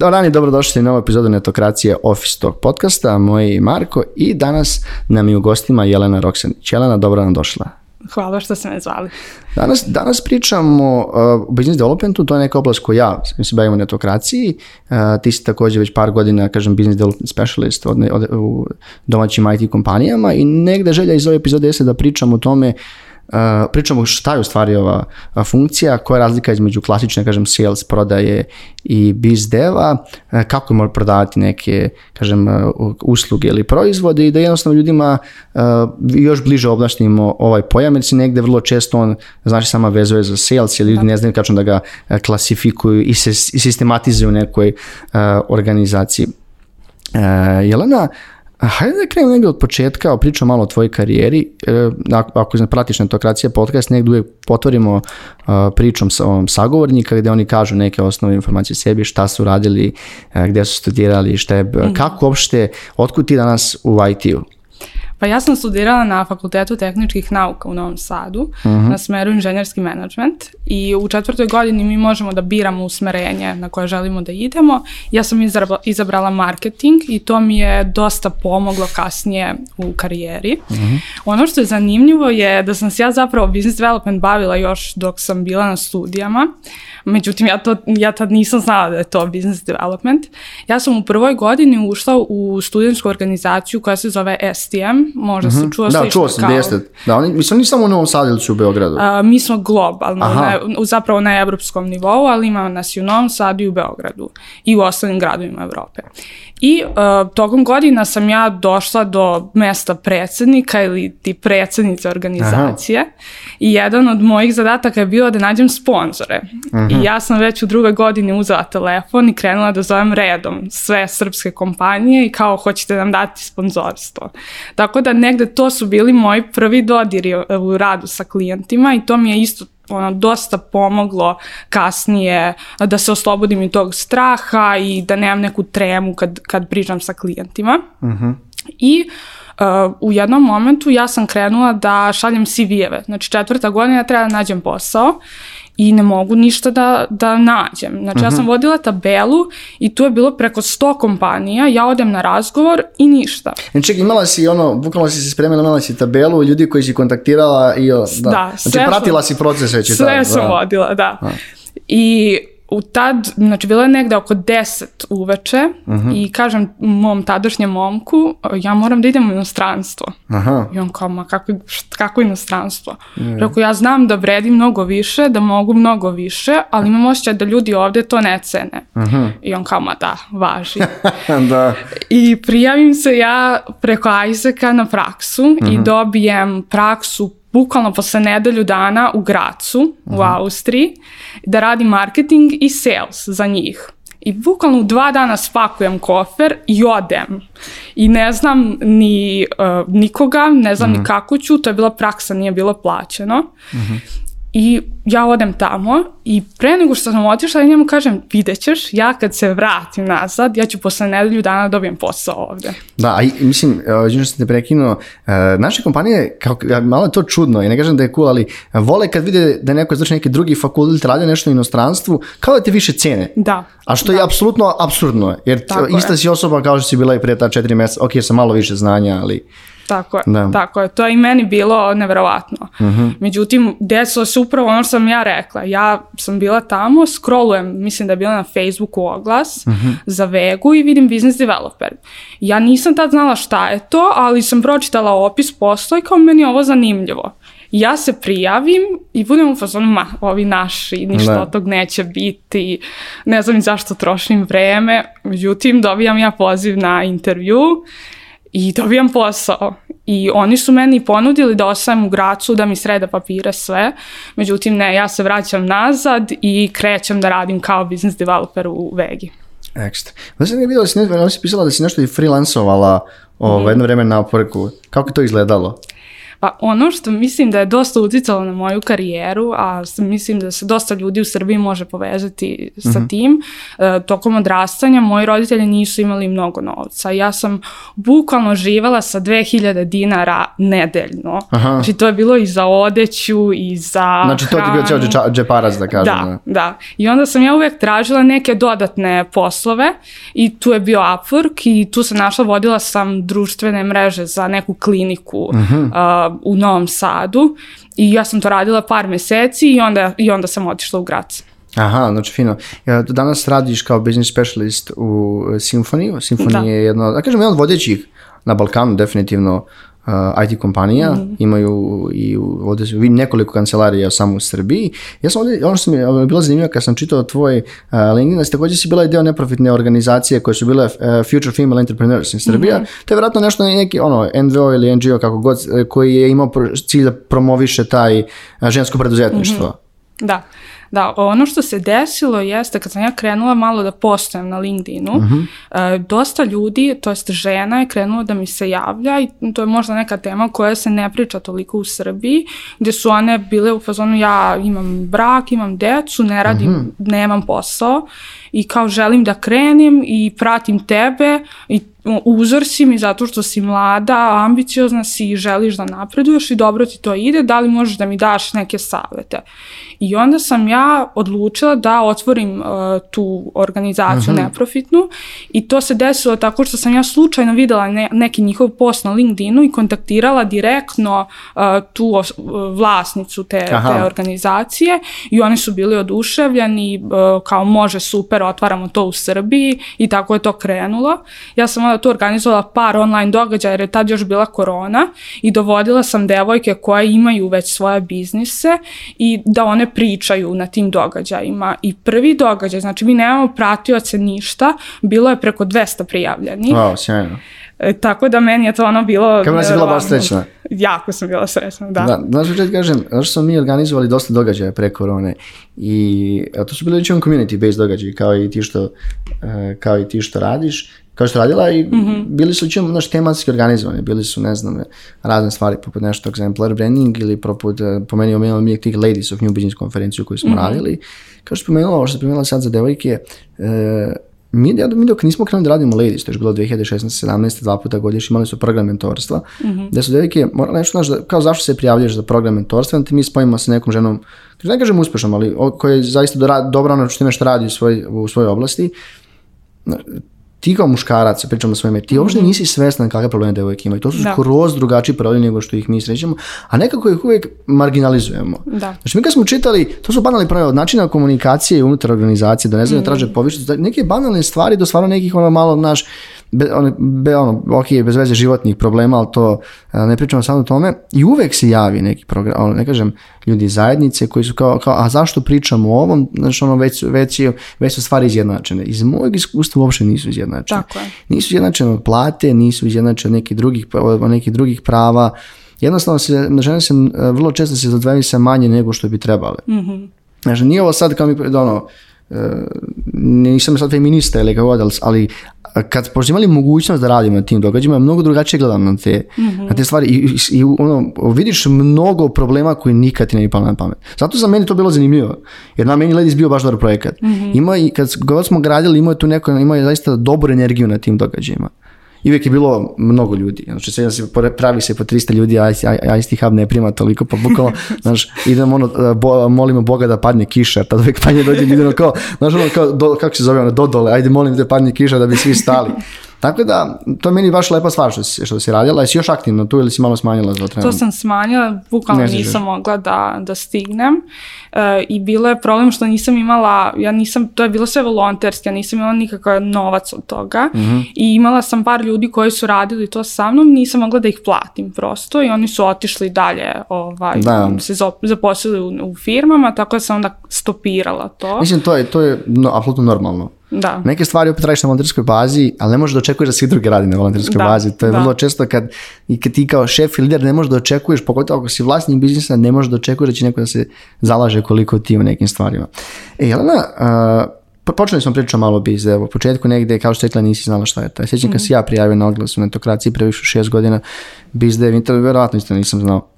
Dobar dan i dobrodošli u novu epizodu Netokracije Office Talk podcasta. Moje je Marko i danas nam je u gostima Jelena Roksanić. Jelena, dobro nam došla. Hvala što ste me zvali. Danas, danas pričamo uh, o business developmentu, to je neka oblast koja ja mi se bavim netokraciji. Uh, ti si takođe već par godina, kažem, business development specialist od, od, u domaćim IT kompanijama i negde želja iz ove epizode jeste da pričam o tome uh, Uh, pričamo šta je u stvari ova funkcija, koja je razlika između klasične, kažem, sales prodaje i biz deva, uh, kako može prodavati neke, kažem, uh, usluge ili proizvode i da jednostavno ljudima još bliže oblašnimo ovaj pojam, jer se negde vrlo često on, znači, sama vezuje za sales, jer ljudi da. ne znaju kako da ga klasifikuju i, se, i sistematizuju u nekoj organizaciji. Jelena, uh, A hajde da krenemo negde od početka, pričam malo o tvojoj karijeri. E, ako pratiš Netokracija podcast, negde uvek potvorimo a, e, pričom sa, um, sagovornika gde oni kažu neke osnovne informacije sebi, šta su radili, a, e, gde su studirali, šta je, mhm. kako uopšte, otkud ti danas u IT-u? Pa ja sam studirala na Fakultetu tehničkih nauka u Novom Sadu, uh mhm. -huh. na smeru inženjerski menadžment i u četvrtoj godini mi možemo da biramo usmerenje na koje želimo da idemo. Ja sam izabrala marketing i to mi je dosta pomoglo kasnije u karijeri. Uh mhm. -huh. Ono što je zanimljivo je da sam se ja zapravo business development bavila još dok sam bila na studijama. Međutim, ja, to, ja tad nisam znala da je to business development. Ja sam u prvoj godini ušla u studentsku organizaciju koja se zove STM, možda mm -hmm. se mhm. čuo da, slično. da, čuo sam, kao... Jeste. Da, oni, mislim, oni samo u Novom Sadu ili su u Beogradu? A, mi smo globalno, Aha. na, zapravo na evropskom nivou, ali ima nas i u Novom Sadu i u Beogradu i u ostalim gradovima Evrope. I uh, tokom godina sam ja došla do mesta predsednika ili ti predsednice organizacije Aha. i jedan od mojih zadataka je bio da nađem sponzore. Aha. I mhm. ja sam već u drugoj godini uzela telefon i krenula da zovem redom sve srpske kompanije i kao hoćete nam dati sponzorstvo. Tako da negde to su bili moji prvi dodiri u radu sa klijentima i to mi je isto ono, dosta pomoglo kasnije da se oslobodim i tog straha i da nemam neku tremu kad, kad pričam sa klijentima. Uh mhm. -huh. I Uh, u jednom momentu ja sam krenula da šaljem CV-eve. Znači četvrta godina treba da nađem posao i ne mogu ništa da, da nađem. Znači ja mhm. sam vodila tabelu i tu je bilo preko 100 kompanija, ja odem na razgovor i ništa. E čekaj, imala si ono, bukvalno si se spremila, imala si tabelu ljudi koji si kontaktirala i... Da, da znači pratila sam, si proces već. Sve sam da. vodila, da. da. I u tad, znači bilo je negde oko 10 uveče uh mhm. -huh. i kažem mom tadašnjem momku, ja moram da idem u inostranstvo. Aha. I on kao, ma kako, šta, kako inostranstvo? Uh -huh. ja znam da vredim mnogo više, da mogu mnogo više, ali imam osjećaj da ljudi ovde to ne cene. Uh mhm. -huh. I on kao, ma da, važi. da. I prijavim se ja preko Isaaca na praksu uh -huh. i mhm. dobijem praksu bukvalno posle nedelju dana u Gracu, Aha. u mhm. Austriji, da radim marketing i sales za njih. I bukvalno u dva dana spakujem kofer i odem. I ne znam ni uh, nikoga, ne znam mm. ni mhm. kako ću, to je bila praksa, nije bilo plaćeno. Mm -hmm. I ja odem tamo i pre nego što sam otišla, ja njemu kažem, vidjet ćeš, ja kad se vratim nazad, ja ću posle nedelju dana dobijem posao ovde. Da, a i, mislim, e, još sam te prekinuo, e, naše kompanije, kao, malo je to čudno, i ne kažem da je cool, ali vole kad vide da neko znači neki drugi fakultet radi nešto u inostranstvu, kao da te više cene. Da. A što da. je apsolutno absurdno, jer Tako ista je. si osoba kao što si bila i pre ta četiri meseca, ok, sam malo više znanja, ali... Tako je, da. tako je. To je i meni bilo neverovatno. Uh mhm. -huh. Međutim, desilo se upravo ono što sam ja rekla. Ja sam bila tamo, scrollujem, mislim da je bila na Facebooku oglas uh mhm. -huh. za Vegu i vidim business developer. Ja nisam tad znala šta je to, ali sam pročitala opis posla i kao meni ovo zanimljivo. Ja se prijavim i budem u fazonu, ma, ovi naši, ništa da. od tog neće biti, ne znam i zašto trošim vreme. Međutim, dobijam ja poziv na intervju i dobijam posao. I oni su meni ponudili da ostajem u Gracu, da mi sreda papire sve. Međutim, ne, ja se vraćam nazad i krećem da radim kao business developer u Vegi. Ekstra. Da sam vidio da si, ne, da si pisala da si nešto i freelansovala ovo, ovaj, mm. jedno vreme na oporku. Kako je to izgledalo? Pa ono što mislim da je dosta uticalo na moju karijeru, a mislim da se dosta ljudi u Srbiji može povezati sa mm -hmm. tim, e, tokom odrastanja moji roditelji nisu imali mnogo novca. Ja sam bukvalno živela sa 2000 dinara nedeljno. Aha. Znači to je bilo i za odeću i za Znači to hranu. ti bio ceo džeparac da kažem. Da, da, da. I onda sam ja uvek tražila neke dodatne poslove i tu je bio Upwork i tu sam našla, vodila sam društvene mreže za neku kliniku. Mm -hmm u Novom Sadu i ja sam to radila par meseci i onda, i onda sam otišla u Grac. Aha, znači fino. Ja, danas radiš kao business specialist u e, Simfoniju. Simfonija da. je jedno, da kažem, jedan od vodećih na Balkanu definitivno Uh, IT kompanija, mm -hmm. imaju i ovde su nekoliko kancelarija samo u Srbiji. Ja sam ovde, ono što mi je bilo zanimljivo kad sam čitao tvoj uh, LinkedIn, da si takođe si bila i deo neprofitne organizacije koje su bile uh, Future Female Entrepreneurs in Srbija. Mm -hmm. To je vjerojatno nešto neki ono, NVO ili NGO kako god, uh, koji je imao cilj da promoviše taj uh, žensko preduzetništvo. Mm -hmm. Da. Da, ono što se desilo jeste kad sam ja krenula malo da postojem na LinkedInu, uh mhm. -huh. E, dosta ljudi, to jest žena je krenula da mi se javlja i to je možda neka tema koja se ne priča toliko u Srbiji, gde su one bile u fazonu ja imam brak, imam decu, ne radim, uh mhm. -huh. nemam posao i kao želim da krenem i pratim tebe i uzor si mi zato što si mlada, ambiciozna si i želiš da napreduješ i dobro ti to ide, da li možeš da mi daš neke savete? I onda sam ja odlučila da otvorim uh, tu organizaciju Aha. Mhm. neprofitnu i to se desilo tako što sam ja slučajno videla ne, neki njihov post na LinkedInu i kontaktirala direktno uh, tu os, e, vlasnicu te, te organizacije i oni su bili oduševljeni uh, kao može super, otvaramo to u Srbiji i tako je to krenulo. Ja sam onda tu organizovala par online događaja jer je tad još bila korona i dovodila sam devojke koje imaju već svoje biznise i da one pričaju na tim događajima. I prvi događaj, znači mi nemamo pratioce ništa, bilo je preko 200 prijavljenih. Wow, sjajno. E, tako da meni je to ono bilo... Kako e, si bila baš srećna? Jako sam bila srećna, da. Da, znaš što da ti kažem, znaš što smo mi organizovali dosta događaja pre korone i e, to su bili ličom community based događaji kao i ti što, e, kao i ti što radiš kao što radila i mm -hmm. bili su čim, znaš, tematski organizovani, bili su, ne znam, razne stvari, poput nešto exemplar branding ili poput, eh, pomenio mi je tih Ladies of New Business konferenciju koju smo mm -hmm. radili, kao što spomenula, ovo što spomenula sad za devojke, e, mi, ja, mi dok nismo krenuli da radimo ladies, to je bilo 2016, 17, dva puta godiš, imali su program mentorstva, mm -hmm. gde su devike, mora nešto, znaš, da, kao zašto se prijavljaš za program mentorstva, onda ti mi spojimo sa nekom ženom, ne da kažem uspešnom, ali koja je zaista do, dobra ono što imaš radi u, svoj, u svojoj oblasti, ti kao muškarac, pričamo s vama, ti uopšte mhm. nisi svestan kakve probleme devojke imaju. To su da. skroz drugačiji problemi nego što ih mi srećemo, a nekako ih uvek marginalizujemo. Da. Znači, mi kad smo čitali, to su banalni prave od načina komunikacije unutar organizacije, da ne znam, mm. traže povišicu, da neke banalne stvari do stvarno nekih ono malo, naš, be, on, be, ono, ok, bez veze životnih problema, ali to ne pričamo samo o tome. I uvek se javi neki program, ono, ne kažem, ljudi iz zajednice koji su kao, kao a zašto pričamo o ovom, znači ono, već, već, već su stvari izjednačene. Iz mojeg iskustva uopšte nisu izjednačene. Tako je. Nisu izjednačene od plate, nisu izjednačene nekih drugih, od nekih drugih prava. Jednostavno, se, na žene se, vrlo često se zadvajaju se manje nego što bi trebale. Mm -hmm. Znači, nije ovo sad kao mi, ono, E, nisam sad feminista ili kako god, ali kad smo imali mogućnost da radimo na tim događajima, mnogo drugačije gledam na te, mm -hmm. na te stvari i, i, i ono, vidiš mnogo problema koji nikad ti ne bi palo na pamet. Zato za meni to bilo zanimljivo, jer na meni Ladies bio baš dobar projekat. Mm -hmm. Ima, kad god smo gradili, imao je tu neko, imao je zaista dobru energiju na tim događajima. I uvijek je bilo mnogo ljudi. Znači, sad se pravi se po 300 ljudi, a isti Hub ne prima toliko, pa bukvalno, znaš, idemo ono, e, bo, molimo Boga da padne kiša, tad uvijek padne dođe ljudi, ono kao, znaš, ono kao, do, kako se zove, ono, dole, ajde molim da padne kiša da bi svi stali. Tako da, to je meni baš lepa stvar što si, što si radila. Jesi još aktivna tu ili si malo smanjila za trenutno? To sam smanjila, bukvalno nisam mogla da, da stignem. E, I bilo je problem što nisam imala, ja nisam, to je bilo sve volonterski, ja nisam imala nikakav novac od toga. Mm -hmm. I imala sam par ljudi koji su radili to sa mnom, nisam mogla da ih platim prosto i oni su otišli dalje, ovaj, da. se zaposlili u, u firmama, tako da sam onda stopirala to. Mislim, to je, to je no, apsolutno normalno Da. Neke stvari opet radiš na volonterskoj bazi, ali ne možeš da očekuješ da svi drugi radi na volonterskoj da. bazi. To je da. vrlo često kad, i kad ti kao šef i lider ne možeš da očekuješ, pogotovo ako si vlasnik biznisa, ne možeš da očekuješ da će neko da se zalaže koliko ti u nekim stvarima. E, Jelena, uh, počeli smo pričati malo o biz, evo, u početku negde, kao što rekla, nisi znala šta je to. Sjećam mm. kad mhm. si ja prijavio na oglas u netokraciji pre više šest godina, bizdev, intervju, verovatno isto nisam znao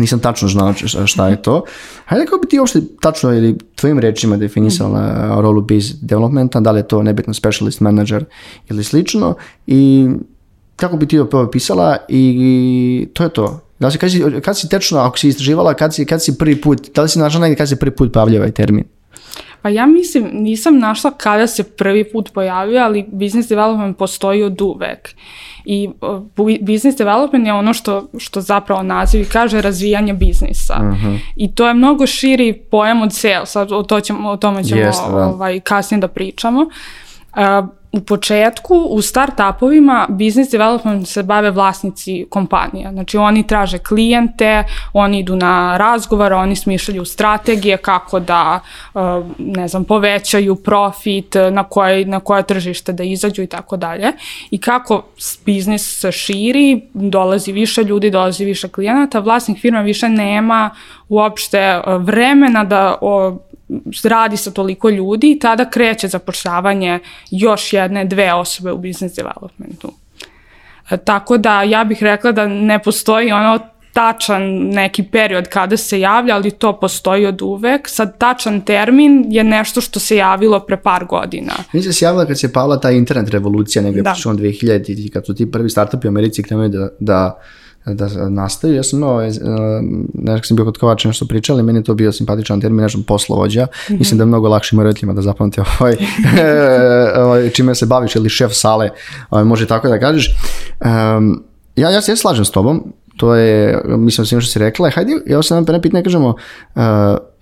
nisam tačno znao šta je mhm. to. Hajde kako bi ti uopšte tačno ili tvojim rečima definisala mhm. uh, rolu biz developmenta, da li je to nebitno specialist manager ili slično i kako bi ti to opisala i to je to. Da li si, kad si, kad si tečno, ako si istraživala, kad si, kad si prvi put, da li si našla negdje kad si prvi put pavljava ovaj termin? Pa ja mislim, nisam našla kada se prvi put pojavio, ali business development postoji od uvek. I business development je ono što, što zapravo naziv kaže razvijanje biznisa. Uh mhm. -huh. I to je mnogo širi pojam od sales, sad o, to ćemo, o tome ćemo Jeste, da. ovaj, kasnije da pričamo. Uh, U početku u startupovima business development se bave vlasnici kompanija. Znači oni traže klijente, oni idu na razgovor, oni smišljaju strategije kako da e, ne znam povećaju profit, na koje na koje tržište da izađu i tako dalje. I kako biznis se širi, dolazi više ljudi, dolazi više klijenata, vlasnik firme više nema uopšte e, vremena da radi sa toliko ljudi i tada kreće zapošljavanje još jedne, dve osobe u business developmentu. E, tako da ja bih rekla da ne postoji ono tačan neki period kada se javlja, ali to postoji od uvek. Sad, tačan termin je nešto što se javilo pre par godina. Mislim da se javila kad se pala ta internet revolucija negde da. početom 2000 i kad su ti prvi startupi u Americi krenuli da, da da nastaju. Ja sam imao, ovaj, eh, nekako sam bio kod Kovača nešto pričali, meni je to bio simpatičan termin, ne poslovođa. Mm -hmm. Mislim da je mnogo lakše roditeljima da zapamte ovaj, eh, ovaj, čime se baviš ili šef sale, ovaj, može tako da kažeš. Um, ja, ja se ja slažem s tobom, to je, mislim, svima što si rekla, hajde, ja se nam pitanje kažemo, uh,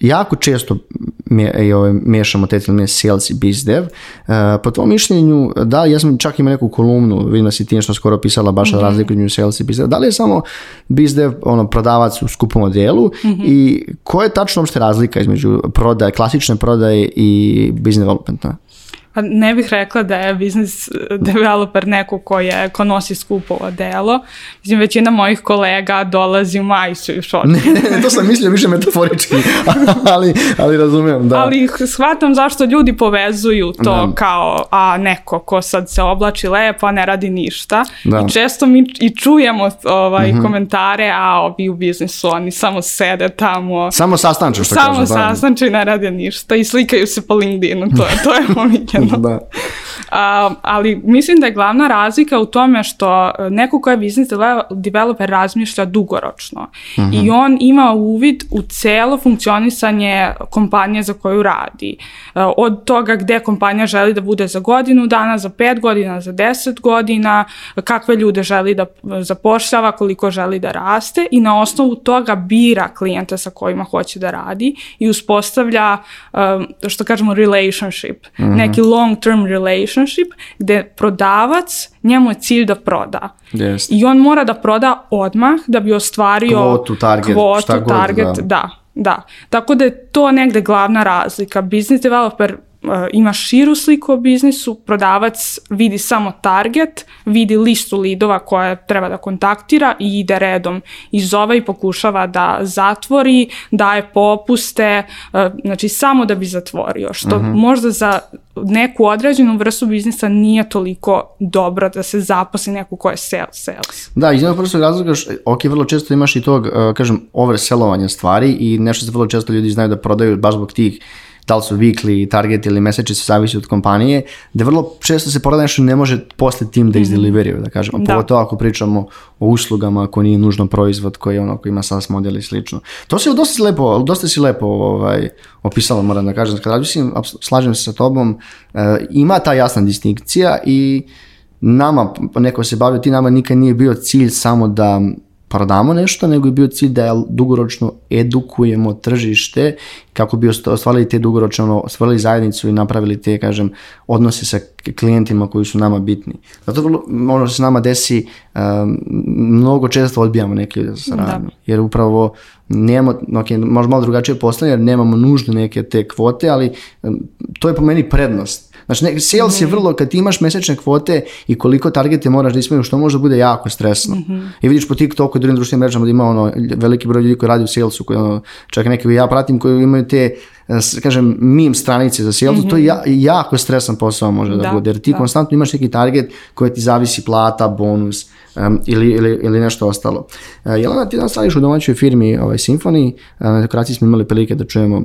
jako često mi, i mešamo ovaj, miješamo te termine sales i biz dev. Uh, po tvojom mišljenju, da, ja sam čak imao neku kolumnu, vidim da si ti nešto skoro pisala baš mm -hmm. razliku između sales i biz dev. Da li je samo biz dev, ono, prodavac u skupom odjelu mm -hmm. i koja je tačno uopšte razlika između prodaje, klasične prodaje i business developmenta? Pa ne bih rekla da je biznis eh, developer neko ko, je, ko nosi skupo odelo. Mislim, većina mojih kolega dolazi u majicu i šorti. Ne, ne, to sam mislio više metaforički, ali, ali razumijem, da. Ali shvatam zašto ljudi povezuju to da. kao a neko ko sad se oblači lepo, a ne radi ništa. Da. I često mi i čujemo ovaj, mm -hmm. komentare, a ovi u biznisu oni samo sede tamo. Samo sastanče, što samo kažem. Samo da. sastanče i ne rade ništa i slikaju se po LinkedInu, to je, to je omiljeno. da. A, ali mislim da je glavna razlika u tome što e, neko ko je business developer razmišlja dugoročno uh -huh. i mhm. on ima uvid u celo funkcionisanje kompanije za koju radi. E, od toga gde kompanija želi da bude za godinu dana, za pet godina, za deset godina, kakve ljude želi da e, zapošljava, koliko želi da raste i na osnovu toga bira klijente sa kojima hoće da radi i uspostavlja, što kažemo, relationship, uh mhm. -huh. neki long term relationship gde prodavac, njemu je cilj da proda. Yes. I on mora da proda odmah da bi ostvario kvotu, target, kvotu, šta god, target, da. da. Da, tako da je to negde glavna razlika. Business developer Eh, ima širu sliku o biznisu, prodavac vidi samo target, vidi listu lidova koje treba da kontaktira i ide redom i zove i pokušava da zatvori, daje popuste, eh, znači samo da bi zatvorio, što mm -hmm. možda za neku određenu vrstu biznisa nije toliko dobro da se zaposli neko ko je sales. sales. Da, iz jednog prostog razloga, eh, ok, vrlo često imaš i tog, kažem, overselovanja stvari i nešto se vrlo često ljudi znaju da prodaju baš zbog tih da li su weekly, target ili message, se zavisi od kompanije, da vrlo često se porada što ne može posle tim da mhm. izdeliveraju, da kažemo. Da. Pogotovo ako pričamo o uslugama, ako nije nužno proizvod koji je ono koji ima SaaS model i slično. To se dosta si lepo, dosta si lepo ovaj, opisala, moram da kažem. Kad razmislim, slažem se sa tobom, e, ima ta jasna distinkcija i nama, neko se bavio ti, nama nikad nije bio cilj samo da prodamo nešto, nego je bio cilj da dugoročno edukujemo tržište kako bi ostvarili te dugoročno, ono, ostvarili zajednicu i napravili te, kažem, odnose sa klijentima koji su nama bitni. Zato vrlo, ono se nama desi, um, mnogo često odbijamo neke ljude za saradnju. Da. Jer upravo nemamo, ok, možda malo drugačije poslanje, jer nemamo nužno neke te kvote, ali um, to je po meni prednost Znači, ne, sales je mhm. vrlo, kad ti imaš mesečne kvote i koliko targete moraš da ispuniš, to može da bude jako stresno. Mm -hmm. I vidiš po TikToku i drugim društvenim mrežama da ima ono, veliki broj ljudi koji radi u salesu, koji, ono, čak neke ja pratim koji imaju te eh, kažem, mim stranice za sales, mm -hmm. to je ja, mhm. jako stresan posao može da, da bude, jer ti da. konstantno imaš neki target koji ti zavisi plata, bonus um, ili, ili, ili nešto ostalo. Uh, Jelena, ti danas radiš u domaćoj firmi ovaj, Symfony, uh, eh, na dekoraciji smo imali prilike da čujemo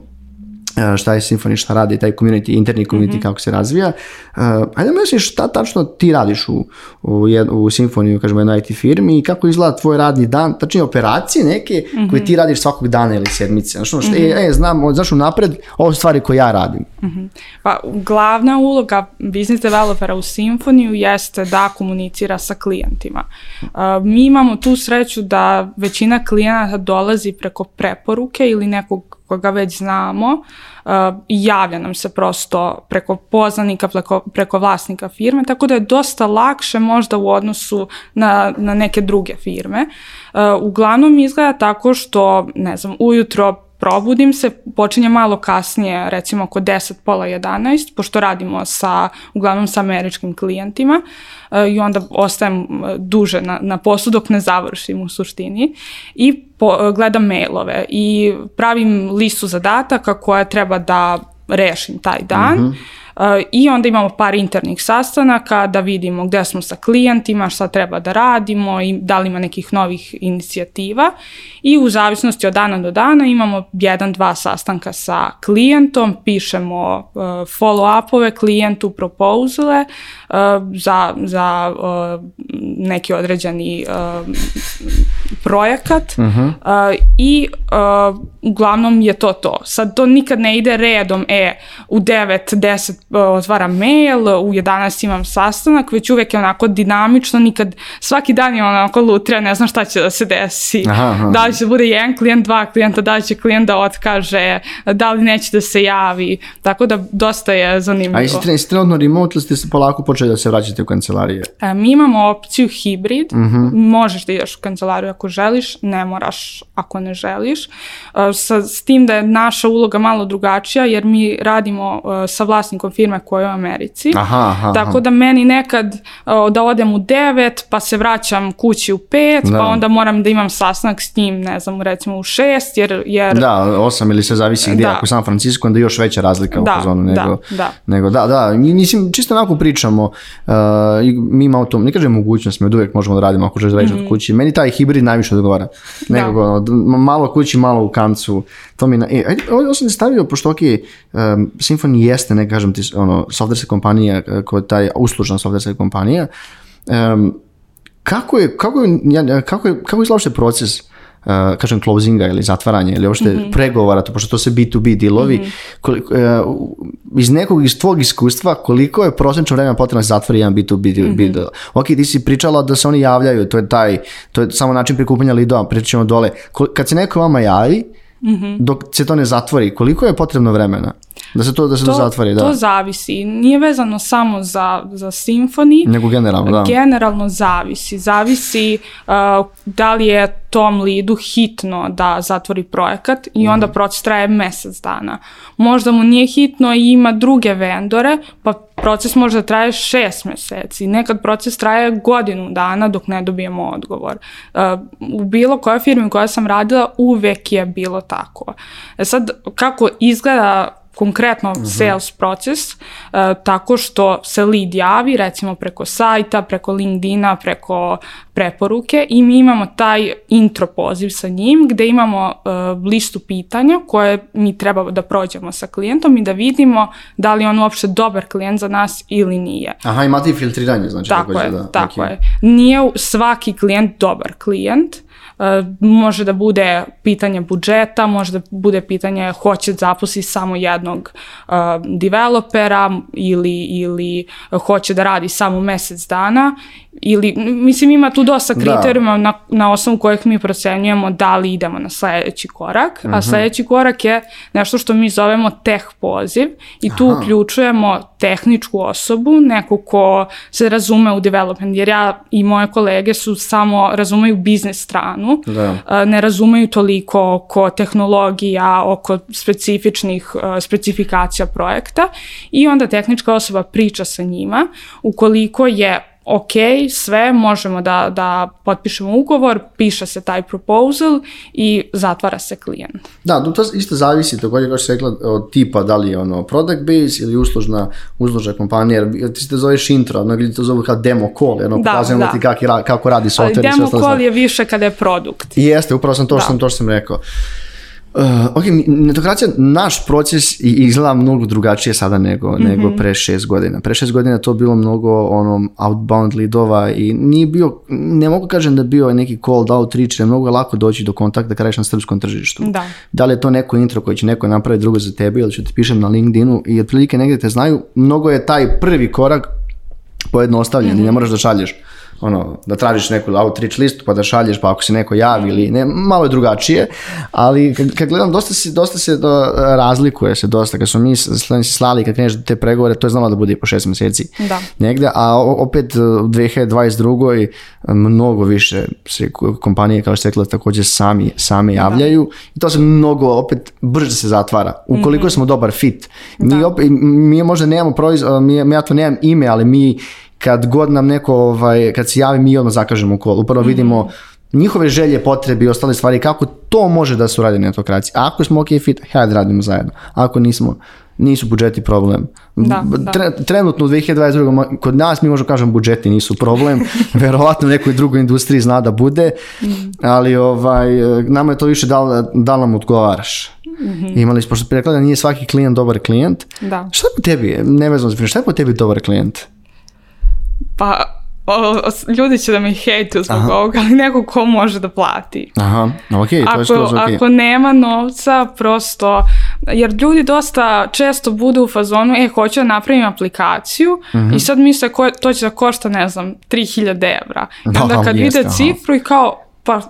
E, šta je Symfony, šta radi taj community, interni community, mm -hmm. kako se razvija. Uh, ajde mi šta tačno ti radiš u, u, u Symfony, kažemo jednoj IT firmi i kako izgleda tvoj radni dan, tačnije operacije neke mm -hmm. koje ti mhm. radiš svakog dana ili sedmice. Znaš, ono, mm -hmm. e, mhm. e, znam, znaš napred, ovo stvari koje ja radim. Mm -hmm. Pa glavna uloga biznis developera u Symfoniju jeste da komunicira sa klijentima. Uh, mi imamo tu sreću da većina klijenata dolazi preko preporuke ili nekog koga već znamo e, i javlja nam se prosto preko poznanika, preko, preko vlasnika firme, tako da je dosta lakše možda u odnosu na, na neke druge firme. Uh, Uglavnom izgleda tako što, ne znam, ujutro probudim se, počinje malo kasnije, recimo oko 10, pola 11, pošto radimo sa, uglavnom sa američkim klijentima eh, i onda ostajem eh, duže na, na poslu dok ne završim u suštini i po, eh, gledam mailove i pravim listu zadataka koja treba da rešim taj dan. Mm -hmm Eh, I onda imamo par internih sastanaka da vidimo gde smo sa klijentima, šta treba da radimo i da li ima nekih novih inicijativa. I u zavisnosti od dana do dana imamo jedan, dva sastanka sa klijentom, pišemo eh, follow-upove klijentu, propozale eh, za, za neki određeni projekat uh -huh. uh, i uh, uglavnom je to to. Sad to nikad ne ide redom, e, u 9, 10, Eh, otvaram mail, u 11 imam sastanak, već uvek je onako dinamično, nikad, svaki dan je onako lutrija, ne znam šta će da se desi. Aha, aha. Da li će da bude jedan klijent, dva klijenta, da li će klijent da otkaže, da li neće da se javi, tako da dosta je zanimljivo. A jeste, jeste trenutno remote ili ste polako počeli da se vraćate u kancelarije? A, e, mi imamo opciju hibrid, uh mhm. -huh. možeš da ideš u kancelariju ako želiš, ne moraš ako ne želiš, e, sa, s tim da je naša uloga malo drugačija, jer mi radimo e, sa vlasnikom firme koja je u Americi. Aha, aha, Tako da meni nekad uh, da odem u 9, pa se vraćam kući u 5, pa da. pa onda moram da imam sastanak s njim, ne znam, recimo u 6, jer... jer... Da, 8 ili se zavisi gdje, da. ako je San Francisco, onda je još veća razlika da, u zonu da, nego... Da, da. Nego, da, da, mislim, čisto onako pričamo, uh, mi imamo to, ne kažem mogućnost, mi od uvijek možemo da radimo ako želiš da mm. od mhm. kući. Meni taj hibrid najviše odgovara. Da. Nego, da. malo kući, malo u kancu, to mi na, e, ajde, ovo sam stavio, pošto ok, um, e, Symfony jeste, ne kažem ti, ono, softwareska kompanija, e, koja taj uslužna softwareska kompanija, um, kako je, kako je, kako je, kako je uopšte proces Uh, kažem closinga ili zatvaranja ili uopšte mm -hmm. pregovara, to, pošto to se B2B dilovi, mm -hmm. koliko, uh, iz nekog iz tvog iskustva koliko je prosječno vremena potrebno da zatvori jedan B2B, b 2 mm -hmm. Ok, ti si pričala da se oni javljaju, to je taj, to je samo način prikupanja lidova, pričamo ćemo dole. Kad se neko vama javi, dok se to ne zatvori, koliko je potrebno vremena? Da se to, da se to, zatvori, da. To zavisi. Nije vezano samo za, za simfoni. Nego generalno, da. Generalno zavisi. Zavisi uh, da li je tom lidu hitno da zatvori projekat i onda mm. proces traje mesec dana. Možda mu nije hitno i ima druge vendore, pa proces možda traje šest meseci. Nekad proces traje godinu dana dok ne dobijemo odgovor. Uh, u bilo kojoj firmi koja sam radila uvek je bilo tako. E sad, kako izgleda konkretno mm -hmm. sales proces uh, tako što se lead javi recimo preko sajta, preko LinkedIna, preko preporuke i mi imamo taj intro poziv sa njim gde imamo uh, listu pitanja koje mi treba da prođemo sa klijentom i da vidimo da li on uopšte dobar klijent za nas ili nije. Aha, imate i filtriranje znači. Tako je, da, tako okay. je. Nije svaki klijent dobar klijent, uh, E, može da bude pitanje budžeta, može da bude pitanje hoće da zaposli samo jednog e, developera ili, ili hoće da radi samo mesec dana ili mislim ima tu dosta da. kriterijuma da. na, na osnovu kojih mi procenjujemo da li idemo na sledeći korak, mm -hmm. a mhm. sledeći korak je nešto što mi zovemo teh poziv i tu Aha. uključujemo tehničku osobu, neko ko se razume u development, jer ja i moje kolege su samo razumeju biznis stranu, da. ne razumeju toliko oko tehnologija, oko specifičnih specifikacija projekta i onda tehnička osoba priča sa njima, ukoliko je ok, sve, možemo da, da potpišemo ugovor, piše se taj proposal i zatvara se klijent. Da, no to isto zavisi, takođe kao što se rekla, od tipa da li je ono product base ili uslužna, uslužna kompanija, jer ti se te zoveš intro, ono ili to zove kao demo call, jedno da, pokazujemo da. ti kako, kako radi software. Ali demo call je više kada je produkt. I jeste, upravo sam to što da. sam, to što sam rekao. Uh, ok, netokracija, naš proces izgleda mnogo drugačije sada nego, mm -hmm. nego pre šest godina. Pre šest godina to bilo mnogo onom outbound lidova i nije bio, ne mogu kažem da bio neki cold outreach, ne mnogo je lako doći do kontakta kada na srpskom tržištu. Da. da li je to neko intro koji će neko napraviti drugo za tebe ili će ti pišem na LinkedInu i otprilike negde te znaju, mnogo je taj prvi korak pojednostavljen mm -hmm. i mhm. ne moraš da šalješ ono, da tražiš neku outreach listu pa da šalješ pa ako se neko javi ili ne, malo je drugačije, ali kad, kad gledam dosta se, dosta se do, razlikuje se dosta, kad smo mi slali, se slali kad kreneš te pregovore, to je znalo da bude po šest meseci da. negde, a opet u 2022. mnogo više se kompanije kao što rekla takođe sami, sami da. javljaju da. i to se mnogo opet brže se zatvara ukoliko mm -hmm. smo dobar fit mi, da. opet, mi možda nemamo proizvod, mi, ja to nemam ime, ali mi kad god nam neko, ovaj, kad se javi, mi odmah zakažemo kol. Upravo mhm. vidimo njihove želje, potrebe i ostale stvari, kako to može da se uradi na etokraciji. Ako smo ok fit, hajde da radimo zajedno. Ako nismo, nisu budžeti problem. Da, da. Trenutno u 2022. kod nas mi možemo da kažem budžeti nisu problem, verovatno u nekoj drugoj industriji zna da bude, mhm. ali ovaj, nama je to više da, da nam odgovaraš. Mm -hmm. Imali smo, pošto rekla da nije svaki klijent dobar klijent. Da. Šta je po tebi, nevezano, šta je po tebi dobar klijent? pa o, ljudi će da me hejtuju zbog Aha. ovoga, ali neko ko može da plati. Aha, okej, okay, to ako, je skroz okej. Okay. Ako nema novca, prosto, jer ljudi dosta često budu u fazonu, e, hoću da napravim aplikaciju mm -hmm. i mhm. sad misle, ko, to će da košta, ne znam, 3000 evra. I da, onda kad jest, vide cifru i kao, pa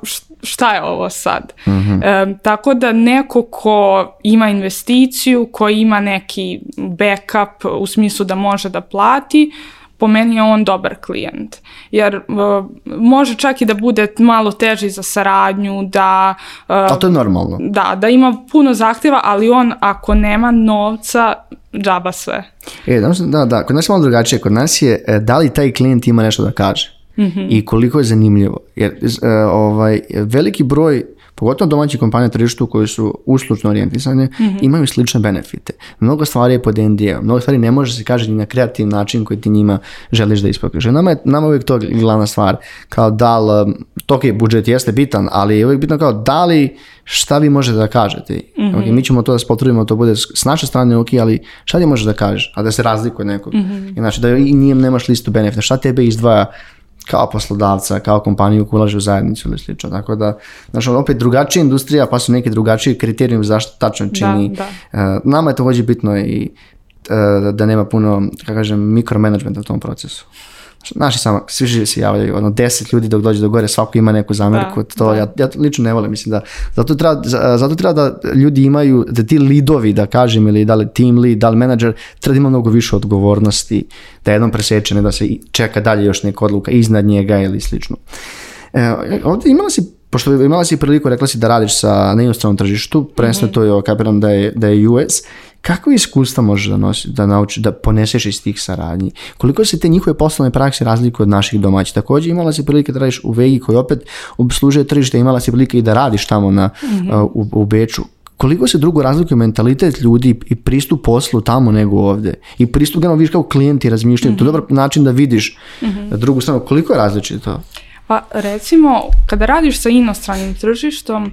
šta je ovo sad? Mm -hmm. e, tako da neko ko ima investiciju, ko ima neki backup u smislu da može da plati, uh, po meni je on dobar klijent. Jer uh, može čak i da bude malo teži za saradnju, da... Uh, A to je normalno. Da, da ima puno zahtjeva, ali on ako nema novca, džaba sve. E, da, da, da, kod nas je malo drugačije. Kod nas je e, da li taj klijent ima nešto da kaže. Mm -hmm. I koliko je zanimljivo. Jer e, ovaj, veliki broj pogotovo domaće kompanije na tržištu koje su uslučno orijentisane, mm -hmm. imaju slične benefite. Mnogo stvari je pod NDA, mnogo stvari ne može se kaže ni na kreativni način koji ti njima želiš da ispokaš. Znači, nama je, nama je uvijek to glavna stvar, kao da li, um, to je budžet jeste bitan, ali je uvijek bitno kao da li šta vi možete da kažete. Mm -hmm. okay, mi ćemo to da se to bude s naše strane ok, ali šta ti možeš da kažeš, a da se razlikuje nekog. Mm -hmm. Znači da i nijem nemaš listu benefita, šta tebe izdvaja kao poslodavca, kao kompaniju koja ulaže u zajednicu ili slično. Tako da, znaš, ono, opet drugačija industrija, pa su neki drugačiji kriterijum zašto tačno da, čini. Da, da. Nama je to vođe bitno i e, da, da nema puno, kako kažem, mikromanagementa u tom procesu. Naši samo, svi živi se javljaju, ono, 10 ljudi dok dođe do gore, svako ima neku zamerku, da, to da. Ja, ja lično ne volim, mislim da, zato treba, zato treba da ljudi imaju, da ti lidovi, da kažem, ili da li team lead, da li menadžer, treba da ima mnogo više odgovornosti, da jednom preseče, ne da se čeka dalje još neka odluka iznad njega ili slično. E, ovde imala si pošto imala si priliku, rekla si da radiš sa, na inostranom tržištu, prvenstveno mm -hmm. to je, kapiram da je, da je US, kakve iskustva možeš da, nosi, da, nauči, da poneseš iz tih saradnji? Koliko se te njihove poslovne prakse razlikuju od naših domaćih? Takođe imala si prilike da radiš u Vegi koji opet obslužuje tržište, imala si prilike i da radiš tamo na, mhm. u, u Beču koliko se drugo razlikuje mentalitet ljudi i pristup poslu tamo nego ovde. I pristup, gledamo, vidiš kao klijenti razmišljaju, mm -hmm. to je mhm. dobar način da vidiš mm -hmm. drugu stranu. Koliko je različito? Pa recimo, kada radiš sa inostranim tržištom,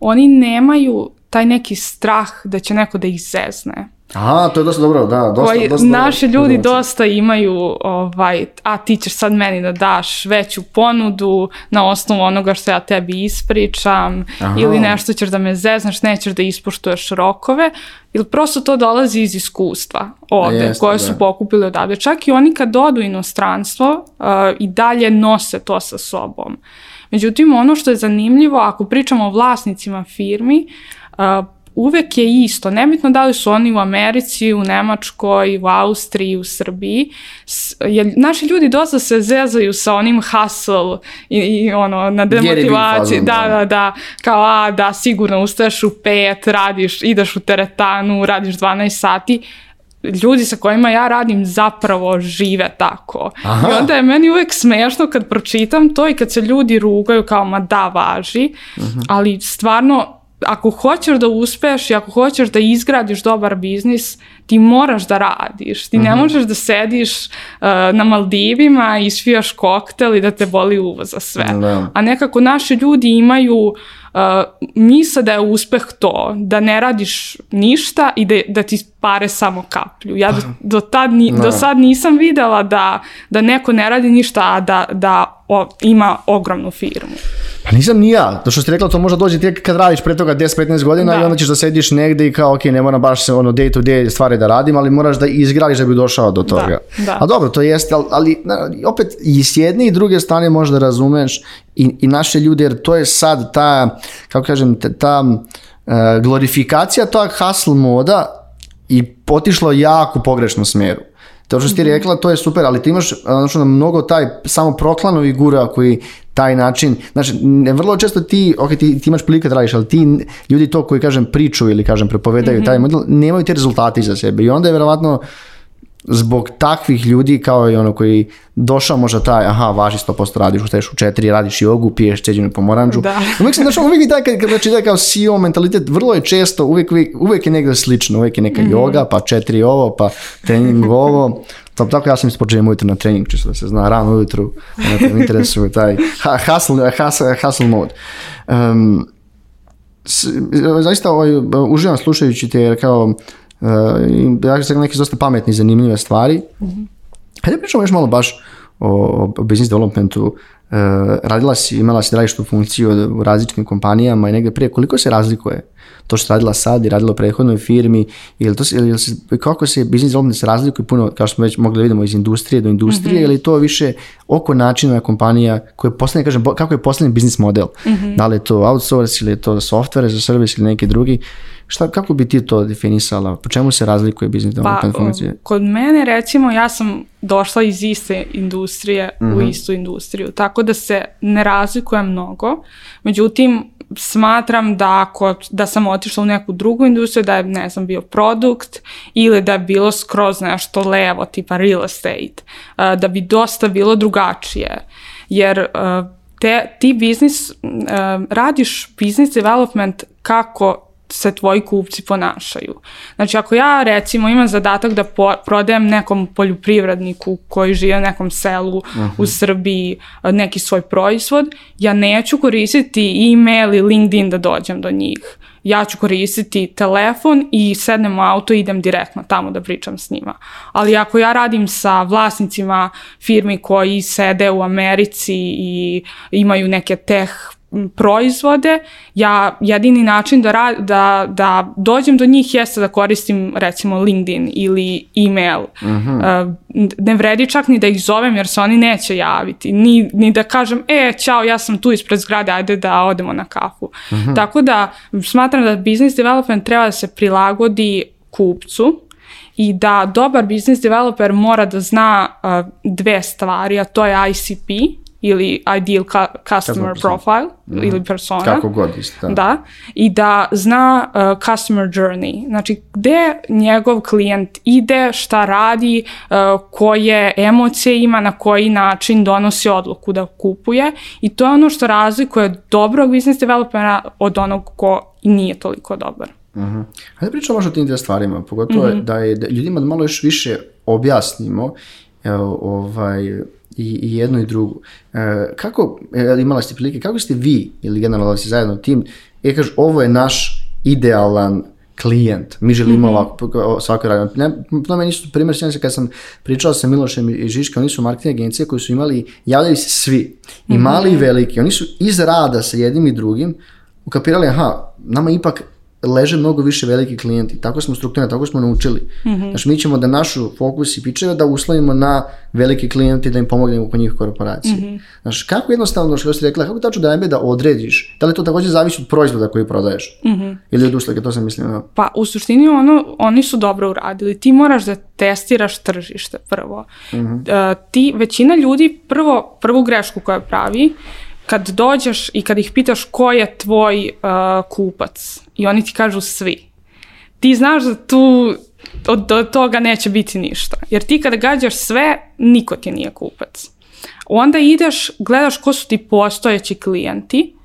oni nemaju taj neki strah da će neko da ih zezne. Aha, to je dosta dobro, da, dosta, koji dosta Naši dobro, ljudi dosta imaju, ovaj, a ti ćeš sad meni da daš veću ponudu na osnovu onoga što ja tebi ispričam Aha. ili nešto ćeš da me zezneš, nećeš da ispoštuješ rokove ili prosto to dolazi iz iskustva ovde Jeste, koje da. su da. pokupili odavde. Čak i oni kad odu inostranstvo uh, i dalje nose to sa sobom. Međutim, ono što je zanimljivo, ako pričamo o vlasnicima firmi, uvek je isto, nebitno da li su oni u Americi, u Nemačkoj, u Austriji, u Srbiji, jer naši ljudi dosta se zezaju sa onim hustle i, i ono, na demotivaciji, da, da, da, da, kao a, da, sigurno ustaješ u pet, radiš, ideš u teretanu, radiš 12 sati, ljudi sa kojima ja radim zapravo žive tako. Aha. I onda je meni uvek smešno kad pročitam to i kad se ljudi rugaju kao ma da važi, uh mhm. -huh. ali stvarno ako hoćeš da uspeš i ako hoćeš da izgradiš dobar biznis, ti moraš da radiš. Ti mm -hmm. ne mhm. možeš da sediš uh, na Maldivima i svijaš koktel i da te boli uvo za sve. Da. A nekako naši ljudi imaju uh, misle da je uspeh to, da ne radiš ništa i da, da ti pare samo kaplju. Ja do, do, tad ni, da. do sad nisam videla da, da neko ne radi ništa, a da, da o, ima ogromnu firmu. Pa nisam ni ja, to što ste rekla, to možda dođe tek kad radiš pre toga 10-15 godina da. i onda ćeš da sediš negde i kao, ok, ne moram baš se ono day to day stvari da radim, ali moraš da izgradiš da bi došao do da, toga. Da, da. A dobro, to jeste, ali, ali opet i s jedne i druge strane možeš da razumeš i, i naše ljude, jer to je sad ta, kako kažem, ta uh, glorifikacija tog hustle moda i potišlo jako pogrešnu smeru. To što si ti mhm. rekla, to je super, ali ti imaš znači, mnogo taj samo proklanovi gura koji taj način, znači vrlo često ti, ok, ti, ti imaš prilike da radiš, ali ti ljudi to koji kažem priču ili kažem prepovedaju mm -hmm. taj mhm. model, nemaju te rezultate iza sebe i onda je verovatno zbog takvih ljudi kao i ono koji došao možda taj, aha, važi 100% radiš, ustaješ u četiri, radiš jogu, piješ čeđenu pomoranđu. Da. Uvijek sam došao, uvijek i taj, kad, znači taj da kao CEO mentalitet, vrlo je često, uvijek, uvijek, uvijek je negdje slično, uvijek je neka mm -hmm. joga, pa četiri ovo, pa trening ovo, Tam tako ja sam ispočinjem ujutro na trening, čisto da se zna, rano ujutro, onako interesuje taj hustle, eh, hustle, eh, hustle mode. Um, s, eh, zaista ovaj, uživam slušajući te, jer kao, uh, ja sam neke dosta pametne i zanimljive stvari. Mm -hmm. Hajde pričamo još malo baš o, o business developmentu. Uh, radila si, imala si radištu funkciju u različitim kompanijama i negde prije. Koliko se razlikuje to što radila sad i radila u prethodnoj firmi, ili to ili se, kako se biznis development razlikuje puno, kao što smo već mogli da vidimo iz industrije do industrije, mm -hmm. ili to više oko načina kompanija koje posljednje, kažem, kako je posljednji biznis model, mm -hmm. da li je to outsource ili je to software za servis ili neki drugi, Šta, kako bi ti to definisala? Po čemu se razlikuje biznis pa, development pa, funkcije? Kod mene recimo ja sam došla iz iste industrije mm -hmm. u mhm. istu industriju, tako da se ne razlikuje mnogo. Međutim, smatram da ako da sam otišla u neku drugu industriju, da je, ne znam, bio produkt ili da je bilo skroz nešto levo, tipa real estate, da bi dosta bilo drugačije. Jer te, ti biznis, radiš business development kako se tvoji kupci ponašaju. Znači, ako ja recimo imam zadatak da po, prodajem nekom poljoprivredniku koji žive u nekom selu uh -huh. u mhm. Srbiji neki svoj proizvod, ja neću koristiti e-mail i LinkedIn da dođem do njih. Ja ću koristiti telefon i sednem u auto i idem direktno tamo da pričam s njima. Ali ako ja radim sa vlasnicima firmi koji sede u Americi i imaju neke teh proizvode, ja jedini način da, ra, da, da dođem do njih jeste da koristim recimo LinkedIn ili email. Mm -hmm. Ne vredi čak ni da ih zovem jer se oni neće javiti. Ni, ni da kažem, e, čao, ja sam tu ispred zgrade, ajde da odemo na kafu. Mm -hmm. Tako da smatram da business development treba da se prilagodi kupcu, i da dobar business developer mora da zna uh, dve stvari, a to je ICP ili ideal customer profile mm. ili persona. Kako god isto. Da. da. I da zna uh, customer journey. Znači, gde njegov klijent ide, šta radi, uh, koje emocije ima, na koji način donosi odluku da kupuje. I to je ono što razlikuje dobrog business developera od onog ko nije toliko dobar. Mhm. Uh -huh. Hajde pričamo možda o tim dve stvarima, pogotovo mm -hmm. da je da ljudima malo još više objasnimo ovaj, i, i jedno i drugo. E, kako, e, imala ste prilike, kako ste vi ili generalno da ste zajedno tim, je kaže, ovo je naš idealan klijent, mi želimo mm -hmm. ovako, svako radimo. Ne, to meni su primjer, sjećam kad sam pričao sa Milošem i Žiškom, oni su marketing agencije koji su imali, javljaju se svi, i mhm. mali mm -hmm. i veliki, oni su iz rada sa jednim i drugim ukapirali, aha, nama ipak leže mnogo više veliki klijenti. Tako smo strukturni, tako smo naučili. Mm -hmm. Znači, mi ćemo da našu fokus i pičeve da uslovimo na velike klijenti da im pomognemo oko njih korporacije. Mm -hmm. Znači, kako jednostavno, što ste rekla, kako tačno da najbolje da odrediš? Da li to takođe zavisi od proizvoda koji prodaješ? Mm -hmm. Ili od usluge, to sam mislila. Da. No. Pa, u suštini ono, oni su dobro uradili. Ti moraš da testiraš tržište prvo. Mm -hmm. uh, ti, većina ljudi prvo, prvu grešku koja pravi, uh, kad dođeš i kad ih pitaš ko je tvoj uh, kupac i oni ti kažu svi, ti znaš da tu od, od toga neće biti ništa. Jer ti kada gađaš sve, niko ti nije kupac. Onda ideš, gledaš ko su ti postojeći klijenti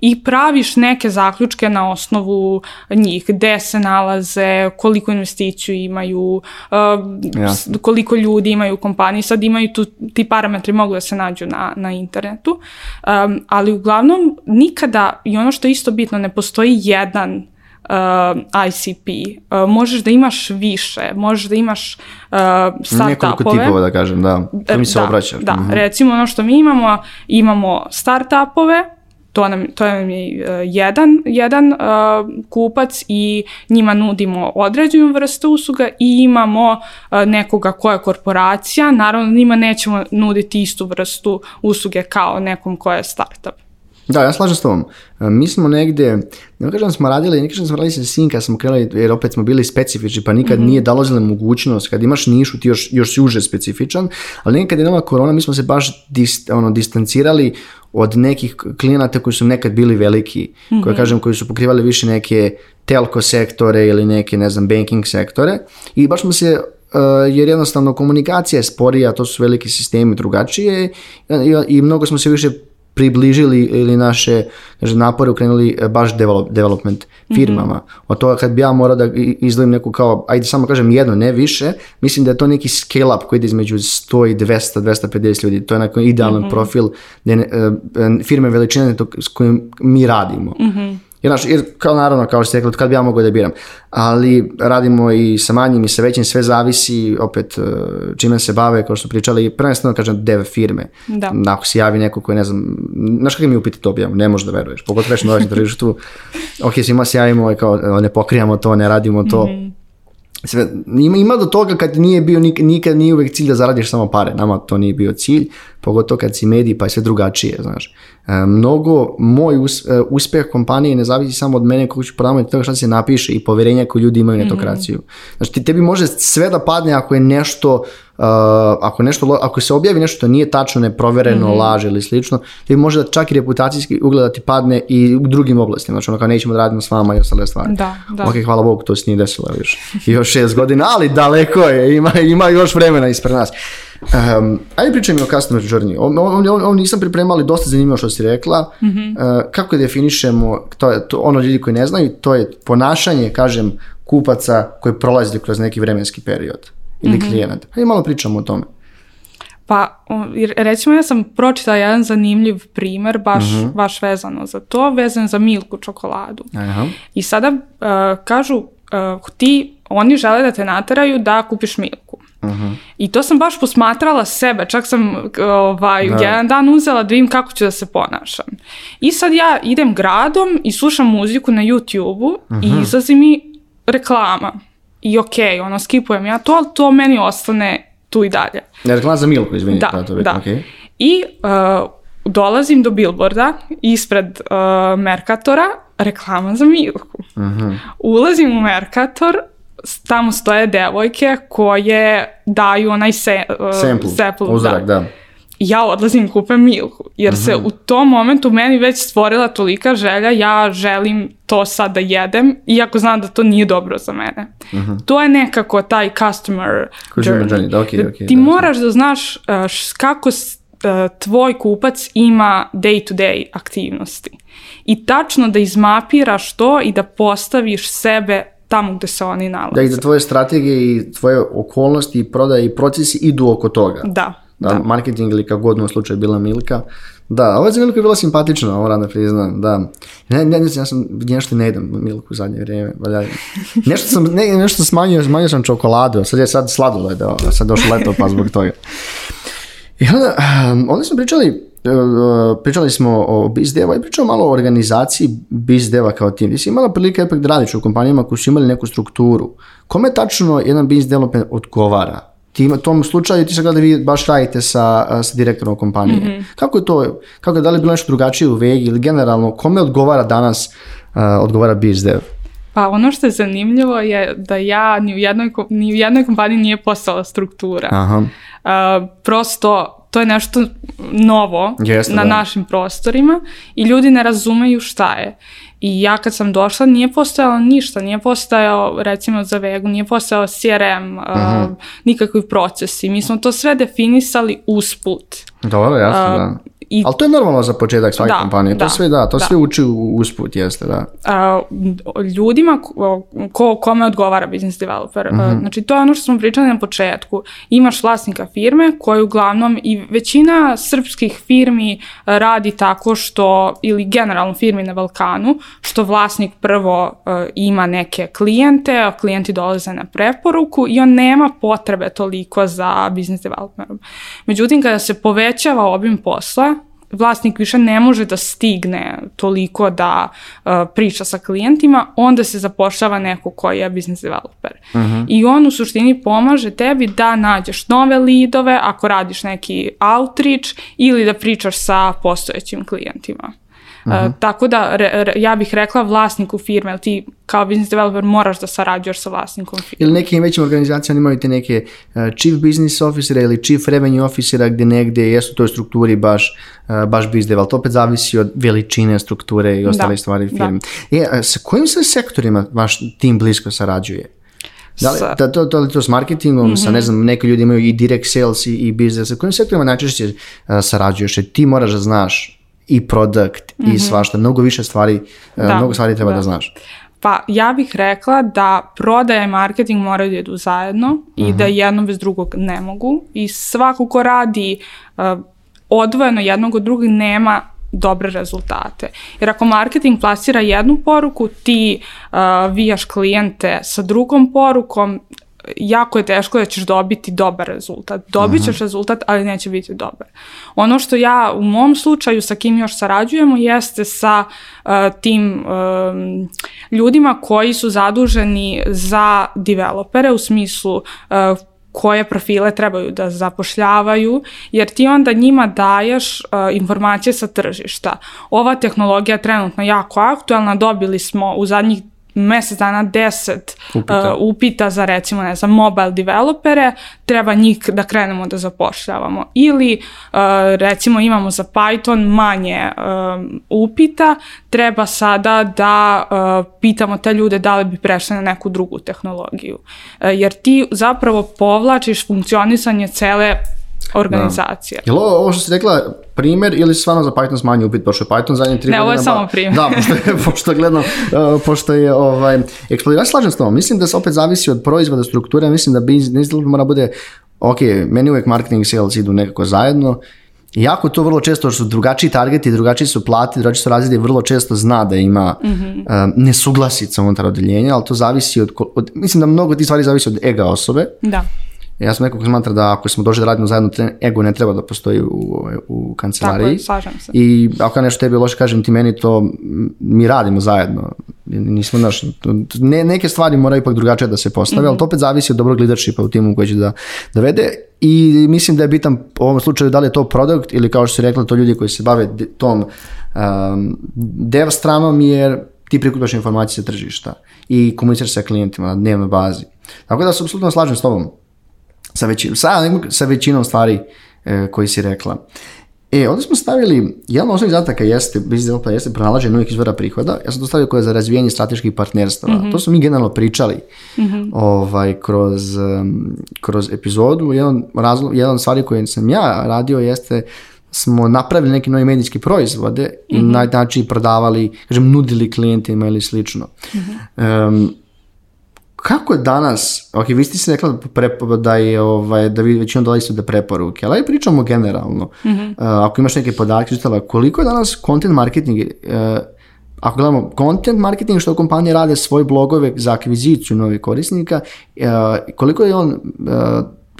i praviš neke zaključke na osnovu njih, gde se nalaze, koliko investiciju imaju, uh, Jasne. koliko ljudi imaju u kompaniji, sad imaju tu, ti parametri mogu da se nađu na, na internetu, um, ali uglavnom nikada, i ono što je isto bitno, ne postoji jedan uh, ICP. Uh, možeš da imaš više, možeš da imaš uh, startupove. Nekoliko tipova da kažem, da. To mi se da, obraća. Da, mm -hmm. recimo ono što mi imamo, imamo startupove, to nam, to nam je e, jedan, jedan uh, kupac i njima nudimo određenu vrstu usluga i imamo uh, nekoga koja je korporacija, naravno njima nećemo nuditi istu vrstu usluge kao nekom koja je startup. Da, ja slažem s tobom. E, mi smo negde, ne kažem da smo radili, ne kažem da smo radili sa Sinka, smo krenuli, jer opet smo bili specifični, pa nikad mm -hmm. nije dolazila mogućnost, kad imaš nišu ti još, još si uže specifičan, ali nekad je nova korona, mi smo se baš dist, ono, distancirali od nekih klijenata koji su nekad bili veliki, mm -hmm. koje mhm. kažem, koji su pokrivali više neke telko sektore ili neke, ne znam, banking sektore i baš smo se e, jer jednostavno komunikacija je sporija, to su veliki sistemi drugačije i, i mnogo smo se više približili ili naše kaže, napore ukrenuli e, baš develop, development mhm. firmama. Mm -hmm. Od toga kad bi ja morao da izdvojim neku kao, ajde samo kažem jedno, ne više, mislim da je to neki scale up koji ide između 100 i 200, 250 ljudi. To je onako idealan mm -hmm. profil ne, e, e, firme veličine to, s kojim mi radimo. Mm -hmm. Jer, znaš, jer kao naravno, kao što ste rekli, kad bi ja mogao da biram. Ali radimo i sa manjim i sa većim, sve zavisi, opet, e, čime se bave, kao što pričali, prvenstveno, kažem, dev firme. Da. Ako se javi neko koji, ne znam, znaš kakve mi upite da dobijamo, ne možeš da veruješ, pogotovo već na tržištu, ok, svima se javimo, e, kao, ne pokrijamo to, ne radimo to, mm -hmm sve, ima, ima do toga kad nije bio nikad, nikad nije uvek cilj da zaradiš samo pare, nama to nije bio cilj, pogotovo kad si mediji pa je sve drugačije, znaš. E, mnogo moj us, e, uspeh kompanije ne zavisi samo od mene kako ću prodavati od toga šta se napiše i poverenja koje ljudi imaju na etokraciju. Mm -hmm. Znači ti, tebi može sve da padne ako je nešto Uh, ako, nešto, ako se objavi nešto što nije tačno, neprovereno, mm -hmm. laž ili slično, vi može da čak i reputacijski ugleda da ti padne i u drugim oblastima. Znači ono kao nećemo da radimo s vama i ostale stvari. Da, da. Ok, hvala Bogu, to se nije desilo još, još šest godina, ali daleko je, ima, ima još vremena ispred nas. Um, ajde pričaj mi o customer journey. on nisam pripremali, dosta zanimljivo što si rekla. Mm -hmm. uh, kako definišemo, to, je, to, ono ljudi koji ne znaju, to je ponašanje, kažem, kupaca koji prolazi kroz neki vremenski period ili mm -hmm. klijenata. Hajde malo pričamo o tome. Pa, recimo ja sam pročitala jedan zanimljiv primer, baš, uh mhm. -huh. baš vezano za to, vezan za milku čokoladu. Aha. I sada uh, kažu, uh, ti, oni žele da te nateraju da kupiš milku. Uh -huh. I to sam baš posmatrala sebe, čak sam ovaj, da. jedan dan uzela da vidim kako ću da se ponašam. I sad ja idem gradom i slušam muziku na YouTube-u uh -huh. i mhm. izlazi mi reklama i okej, okay, ono, skipujem ja to, ali to meni ostane tu i dalje. Ja reklama za Milku, izvini. Da, prato, da. Okay. I uh, dolazim do billboarda ispred uh, Merkatora, reklama za Milku. Uh mhm. -huh. Ulazim u Merkator, tamo stoje devojke koje daju onaj se, uh, sample, sample uzrak, da. da ja odlazim kupem Milku, jer mm -hmm. se mhm. u tom momentu meni već stvorila tolika želja, ja želim to sad da jedem, iako znam da to nije dobro za mene. Mm -hmm. To je nekako taj customer Kužim journey. journey. Da, okay, okay, Ti da, da, moraš da znaš uh, kako uh, tvoj kupac ima day to day aktivnosti. I tačno da izmapiraš to i da postaviš sebe tamo gde se oni nalaze. Da i da tvoje strategije i tvoje okolnosti i prodaje i procesi idu oko toga. Da. Da, da, marketing ili kako god u slučaju bila Milka. Da, ova za Milku je bila simpatična, ovo rada priznam, da. Ne, ne, ja sam, nešto ne idem Milku u zadnje vrijeme, valja. Nešto sam, ne, nešto smanjio, smanjio sam čokoladu, sad je sad da, sad došlo leto pa zbog toga. I onda, um, onda smo pričali, uh, uh, pričali smo o BizDeva i pričao malo o organizaciji BizDeva kao tim. Jesi imala prilike ipak da radiš u kompanijama koji su imali neku strukturu. Kome tačno jedan BizDeveloper odgovara? tim, tom slučaju ti sad gledaj vi baš radite sa, sa direktorom kompanije. Mm -hmm. Kako je to, kako je da li bilo nešto drugačije u Vegi ili generalno, kome odgovara danas, uh, odgovara BizDev? Pa ono što je zanimljivo je da ja ni u jednoj, ni u jednoj kompaniji nije postala struktura. Aha. Uh, prosto to je nešto novo Jeste, na da. našim prostorima i ljudi ne razumeju šta je. I ja kad sam došla nije postojalo ništa, nije postojao recimo za Vegu, nije postojao CRM, uh -huh. Mhm. uh, nikakvi procesi. Mi smo to sve definisali usput. Dobro, jasno, uh, da. I... Ali to je normalno za početak svake da, kompanije, to da, sve da, to da. sve uči usput, jeste, da. A, ljudima ko, kome odgovara business developer, mm -hmm. znači to je ono što smo pričali na početku, imaš vlasnika firme koji uglavnom i većina srpskih firmi radi tako što, ili generalno firmi na Balkanu, što vlasnik prvo uh, ima neke klijente, a klijenti dolaze na preporuku i on nema potrebe toliko za business developerom. Međutim, kada se povećava obim posla, vlasnik više ne može da stigne toliko da uh, priča sa klijentima, onda se zapošljava neko koji je business developer. Uh mhm. -huh. I on u suštini pomaže tebi da nađeš nove lidove ako radiš neki outreach ili da pričaš sa postojećim klijentima. Uh Tako da re, re, ja bih rekla vlasniku firme, jer ti kao business developer moraš da sarađuješ sa vlasnikom firme. Ili nekim većim organizacijama imaju te neke uh, chief business officera ili chief revenue officera gde negde jesu u toj strukturi baš, uh, baš business develop. To opet zavisi od veličine strukture i ostale da, stvari da. firme. Da. E, a, sa kojim se sektorima vaš tim blisko sarađuje? Da li, da, to, to, to s marketingom, mm -hmm. sa ne mhm. znam, neki ljudi imaju i direct sales i, i business, sa kojim sektorima najčešće uh, sarađuješ? E, ti moraš da znaš i produkt mm -hmm. i mhm. svašta, mnogo više stvari, e, da, mnogo stvari treba da, da znaš. Pa ja bih rekla da prodaja i marketing moraju da idu zajedno uh -huh. i da mhm. jedno bez drugog ne mogu i svako ko radi uh, odvojeno jednog od drugog nema dobre rezultate. Jer ako marketing plasira jednu poruku, ti uh, vijaš klijente sa drugom porukom, jako je teško da ćeš dobiti dobar rezultat. Dobit ćeš mhm. rezultat, ali neće biti dobar. Ono što ja u mom slučaju sa kim još sarađujemo jeste sa uh, tim um, ljudima koji su zaduženi za developere u smislu uh, koje profile trebaju da zapošljavaju, jer ti onda njima daješ uh, informacije sa tržišta. Ova tehnologija je trenutno jako aktuelna, dobili smo u zadnjih mesec dana 10 upita. Uh, upita za recimo ne znam mobile developere, treba njih da krenemo da zapošljavamo. Ili uh, recimo imamo za Python manje um, upita, treba sada da uh, pitamo te ljude da li bi prešli na neku drugu tehnologiju. Uh, jer ti zapravo povlačiš funkcionisanje cele Da. organizacija. Da. Jel ovo, ovo što si rekla primjer ili si stvarno za Python smanji upit, pošto je Python zadnje tri Ne, ovo je samo primjer. Da, pošto je, pošto gledam, e, pošto je ovaj, eksplodiraj, slažem s tom, mislim da se opet zavisi od proizvoda, strukture, mislim da biznis mora bude, ok, meni uvijek marketing i sales idu nekako zajedno, Jako to vrlo često, što su drugačiji targeti, drugačiji su plati, drugačiji su razredi, vrlo često zna da ima mm-hmm. uh, nesuglasica unutar odeljenja, ali to zavisi od, od, mislim da mnogo tih stvari zavisi od ega osobe. Da. Ja sam neko ko smatra da ako smo došli da radimo zajedno, ego ne treba da postoji u, ovaj, u kancelariji. Tako je, slažem se. I ako ja nešto tebi loše kažem, ti meni to, mi radimo zajedno. Nismo, naš, ne, neke stvari moraju ipak drugačije da se postave, mm -hmm. ali to opet zavisi od dobrog leadershipa u timu koji će da, da vede i mislim da je bitan u ovom slučaju da li je to produkt ili kao što si rekla to ljudi koji se bave tom um, dev stranom jer ti prikupljaš informacije sa tržišta i komuniciraš sa klijentima na dnevnoj bazi. Tako da se apsolutno slažem s tobom sa, veći, sa, sa većinom stvari e, koji si rekla. E, ovdje smo stavili, jedan osnovnih zadataka jeste, biznis plan jeste pronalaženje novih izvora prihoda, ja sam to stavio koje za razvijanje strateških partnerstava. Mm -hmm. To smo mi generalno pričali mm -hmm. ovaj, kroz, kroz epizodu. Jedan, razlog, jedan stvari koje sam ja radio jeste smo napravili neke nove medijske proizvode mm -hmm. i mhm. na taj način prodavali, kažem, nudili klijentima ili slično. Mm -hmm. um, kako je danas, ok, vi ste se rekla da, pre, da, je, ovaj, da vi većinom dolazite da preporuke, ali pričamo generalno. Mm -hmm. uh, ako imaš neke podatke, čitala, koliko je danas content marketing, uh, ako gledamo content marketing što kompanije rade svoje blogove za akviziciju novih korisnika, uh, koliko je on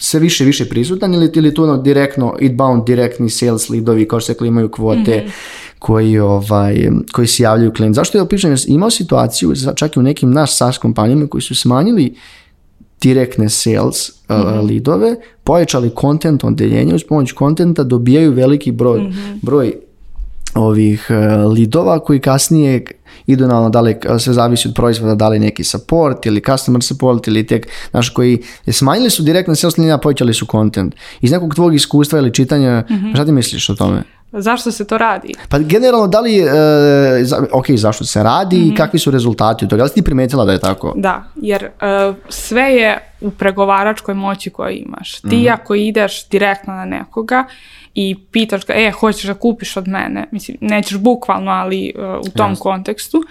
sve više više prisutan ili, ili to ono direktno inbound, direktni sales lidovi kao što se klimaju kvote, mm -hmm koji, ovaj, koji se javljaju klijenti. Zašto je opišem? Jer imao situaciju, čak i u nekim naš SaaS kompanijama koji su smanjili direktne sales eh, mm -hmm. lidove, pojačali kontent odeljenje, uz pomoć kontenta dobijaju veliki broj, mm -hmm. broj ovih eh, lidova koji kasnije idu na ono da li eh, sve zavisi od proizvoda, da li neki support ili customer support ili tek, znaš, koji smanjili su direktne sales linija, pojačali su kontent. Iz nekog tvog iskustva ili čitanja, mm -hmm. šta ti misliš o tome? Zašto se to radi? Pa generalno, da li, e, za, ok, zašto se radi i mm -hmm. kakvi su rezultati u toga? Da li si ti primetila da je tako? Da, jer e, sve je u pregovaračkoj moći koju imaš. Ti mm -hmm. ako ideš direktno na nekoga i pitaš ga, e, hoćeš da kupiš od mene, mislim, nećeš bukvalno, ali e, u tom yes. kontekstu,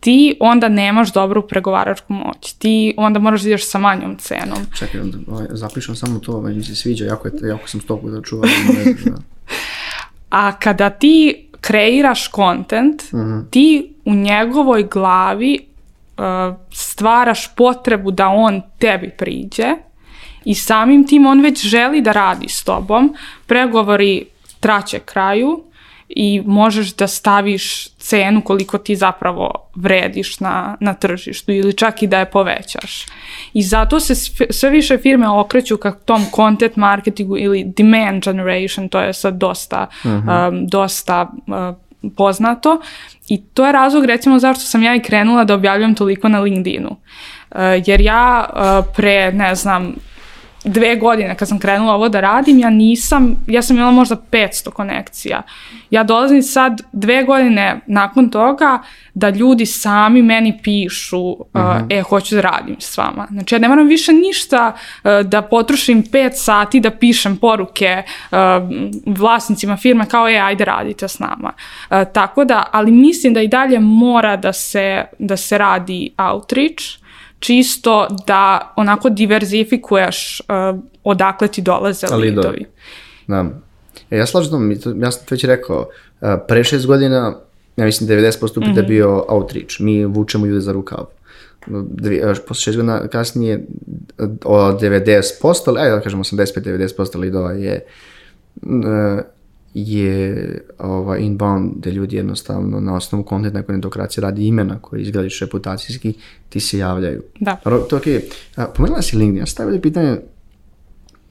ti onda nemaš dobru pregovaračku moć. Ti onda moraš da ideš sa manjom cenom. Čekaj, ovaj, zapišem samo to, meni se sviđa, jako, je, jako sam stopu da čuvam. da. A kada ti kreiraš kontent, mm -hmm. ti u njegovoj glavi uh, stvaraš potrebu da on tebi priđe i samim tim on već želi da radi s tobom. Pregovori traće kraju i možeš da staviš cenu koliko ti zapravo vrediš na, na tržištu ili čak i da je povećaš. I zato se sve više firme okreću ka tom content marketingu ili demand generation, to je sad dosta, mm -hmm. um, dosta uh, poznato. I to je razlog recimo zašto sam ja i krenula da objavljam toliko na LinkedInu. Uh, jer ja uh, pre, ne znam, dve godine kad sam krenula ovo da radim, ja nisam, ja sam imala možda 500 konekcija. Ja dolazim sad dve godine nakon toga da ljudi sami meni pišu uh, uh mhm. -huh. e, hoću da radim s vama. Znači ja ne moram više ništa uh, da potrošim 5 sati da pišem poruke uh, vlasnicima firme kao e, ajde radite s nama. Uh, tako da, ali mislim da i dalje mora da se, da se radi outreach čisto da onako diverzifikuješ uh, odakle ti dolaze lidovi. lidovi. Da. E, ja slažem, ja sam već rekao, uh, pre šest godina, ja mislim 90% upita mm -hmm. je mhm. bio outreach, mi vučemo ljude za rukav. Dvi, posle šest godina kasnije od 90%, ajde da kažemo 85-90% lidova je je ova, inbound, da ljudi jednostavno na osnovu kontentne konetokracije radi imena koje izgradiš reputacijski, ti se javljaju. Da. To okay. A, pomenula si LinkedIn, ja stavili pitanje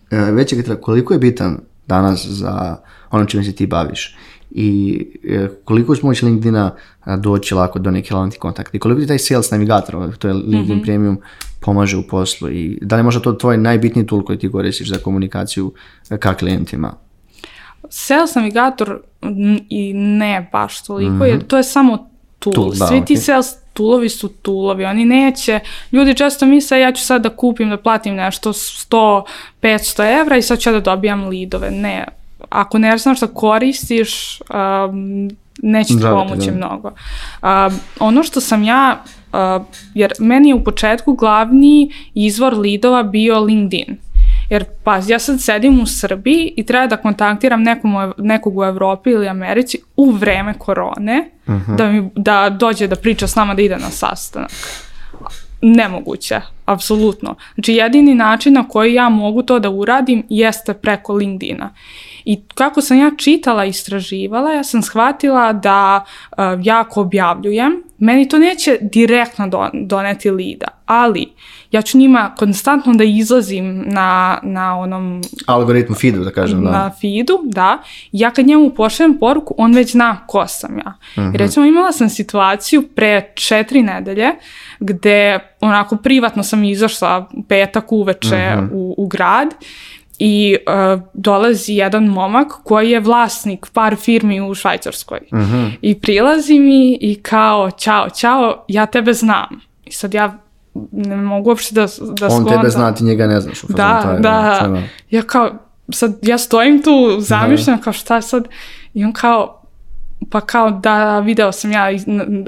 e, većeg etra, koliko je bitan danas za ono čime se ti baviš i e, koliko smo moći LinkedIna doći lako do neke relevantnih kontakta i koliko ti taj sales navigator, to je LinkedIn mm -hmm. Premium, pomaže u poslu i da li možda to tvoj najbitniji tool koji ti koristiš za komunikaciju e, ka klijentima? sales navigator mm, i ne baš toliko, mm -hmm. jer mhm. to je samo tool. tool da, Svi okay. ti sales toolovi su toolovi, oni neće, ljudi često misle ja ću sad da kupim, da platim nešto 100, 500 evra i sad ću ja da dobijam lidove. Ne, ako ne znaš da koristiš, um, neće ti pomoći da. mnogo. Uh, ono što sam ja, uh, jer meni je u početku glavni izvor lidova bio LinkedIn. Jer, pa, ja sad sedim u Srbiji i treba da kontaktiram nekom, nekog u Evropi ili Americi u vreme korone uh mhm. -huh. da, mi, da dođe da priča s nama da ide na sastanak. Nemoguće, apsolutno. Znači, jedini način na koji ja mogu to da uradim jeste preko LinkedIna. I kako sam ja čitala i istraživala, ja sam shvatila da uh, ja ako objavljujem, meni to neće direktno doneti lida, ali uh, ja ću njima konstantno da izlazim na, na onom... Algoritmu feedu, da kažem. Da. Na feedu, da. Ja kad njemu pošaljem poruku, on već zna ko sam ja. Mm -hmm. recimo imala sam situaciju pre četiri nedelje gde onako privatno sam izašla petak uveče mm -hmm. u, u grad i uh, dolazi jedan momak koji je vlasnik par firmi u Švajcarskoj. Mm -hmm. I prilazi mi i kao, čao, čao, ja tebe znam. I sad ja ne mogu uopšte da, da On skonta. tebe zna, ti njega ne znaš. U da, taj, da. da. Ja kao, sad, ja stojim tu, zamišljam, da. kao šta sad, i on kao, pa kao da video sam ja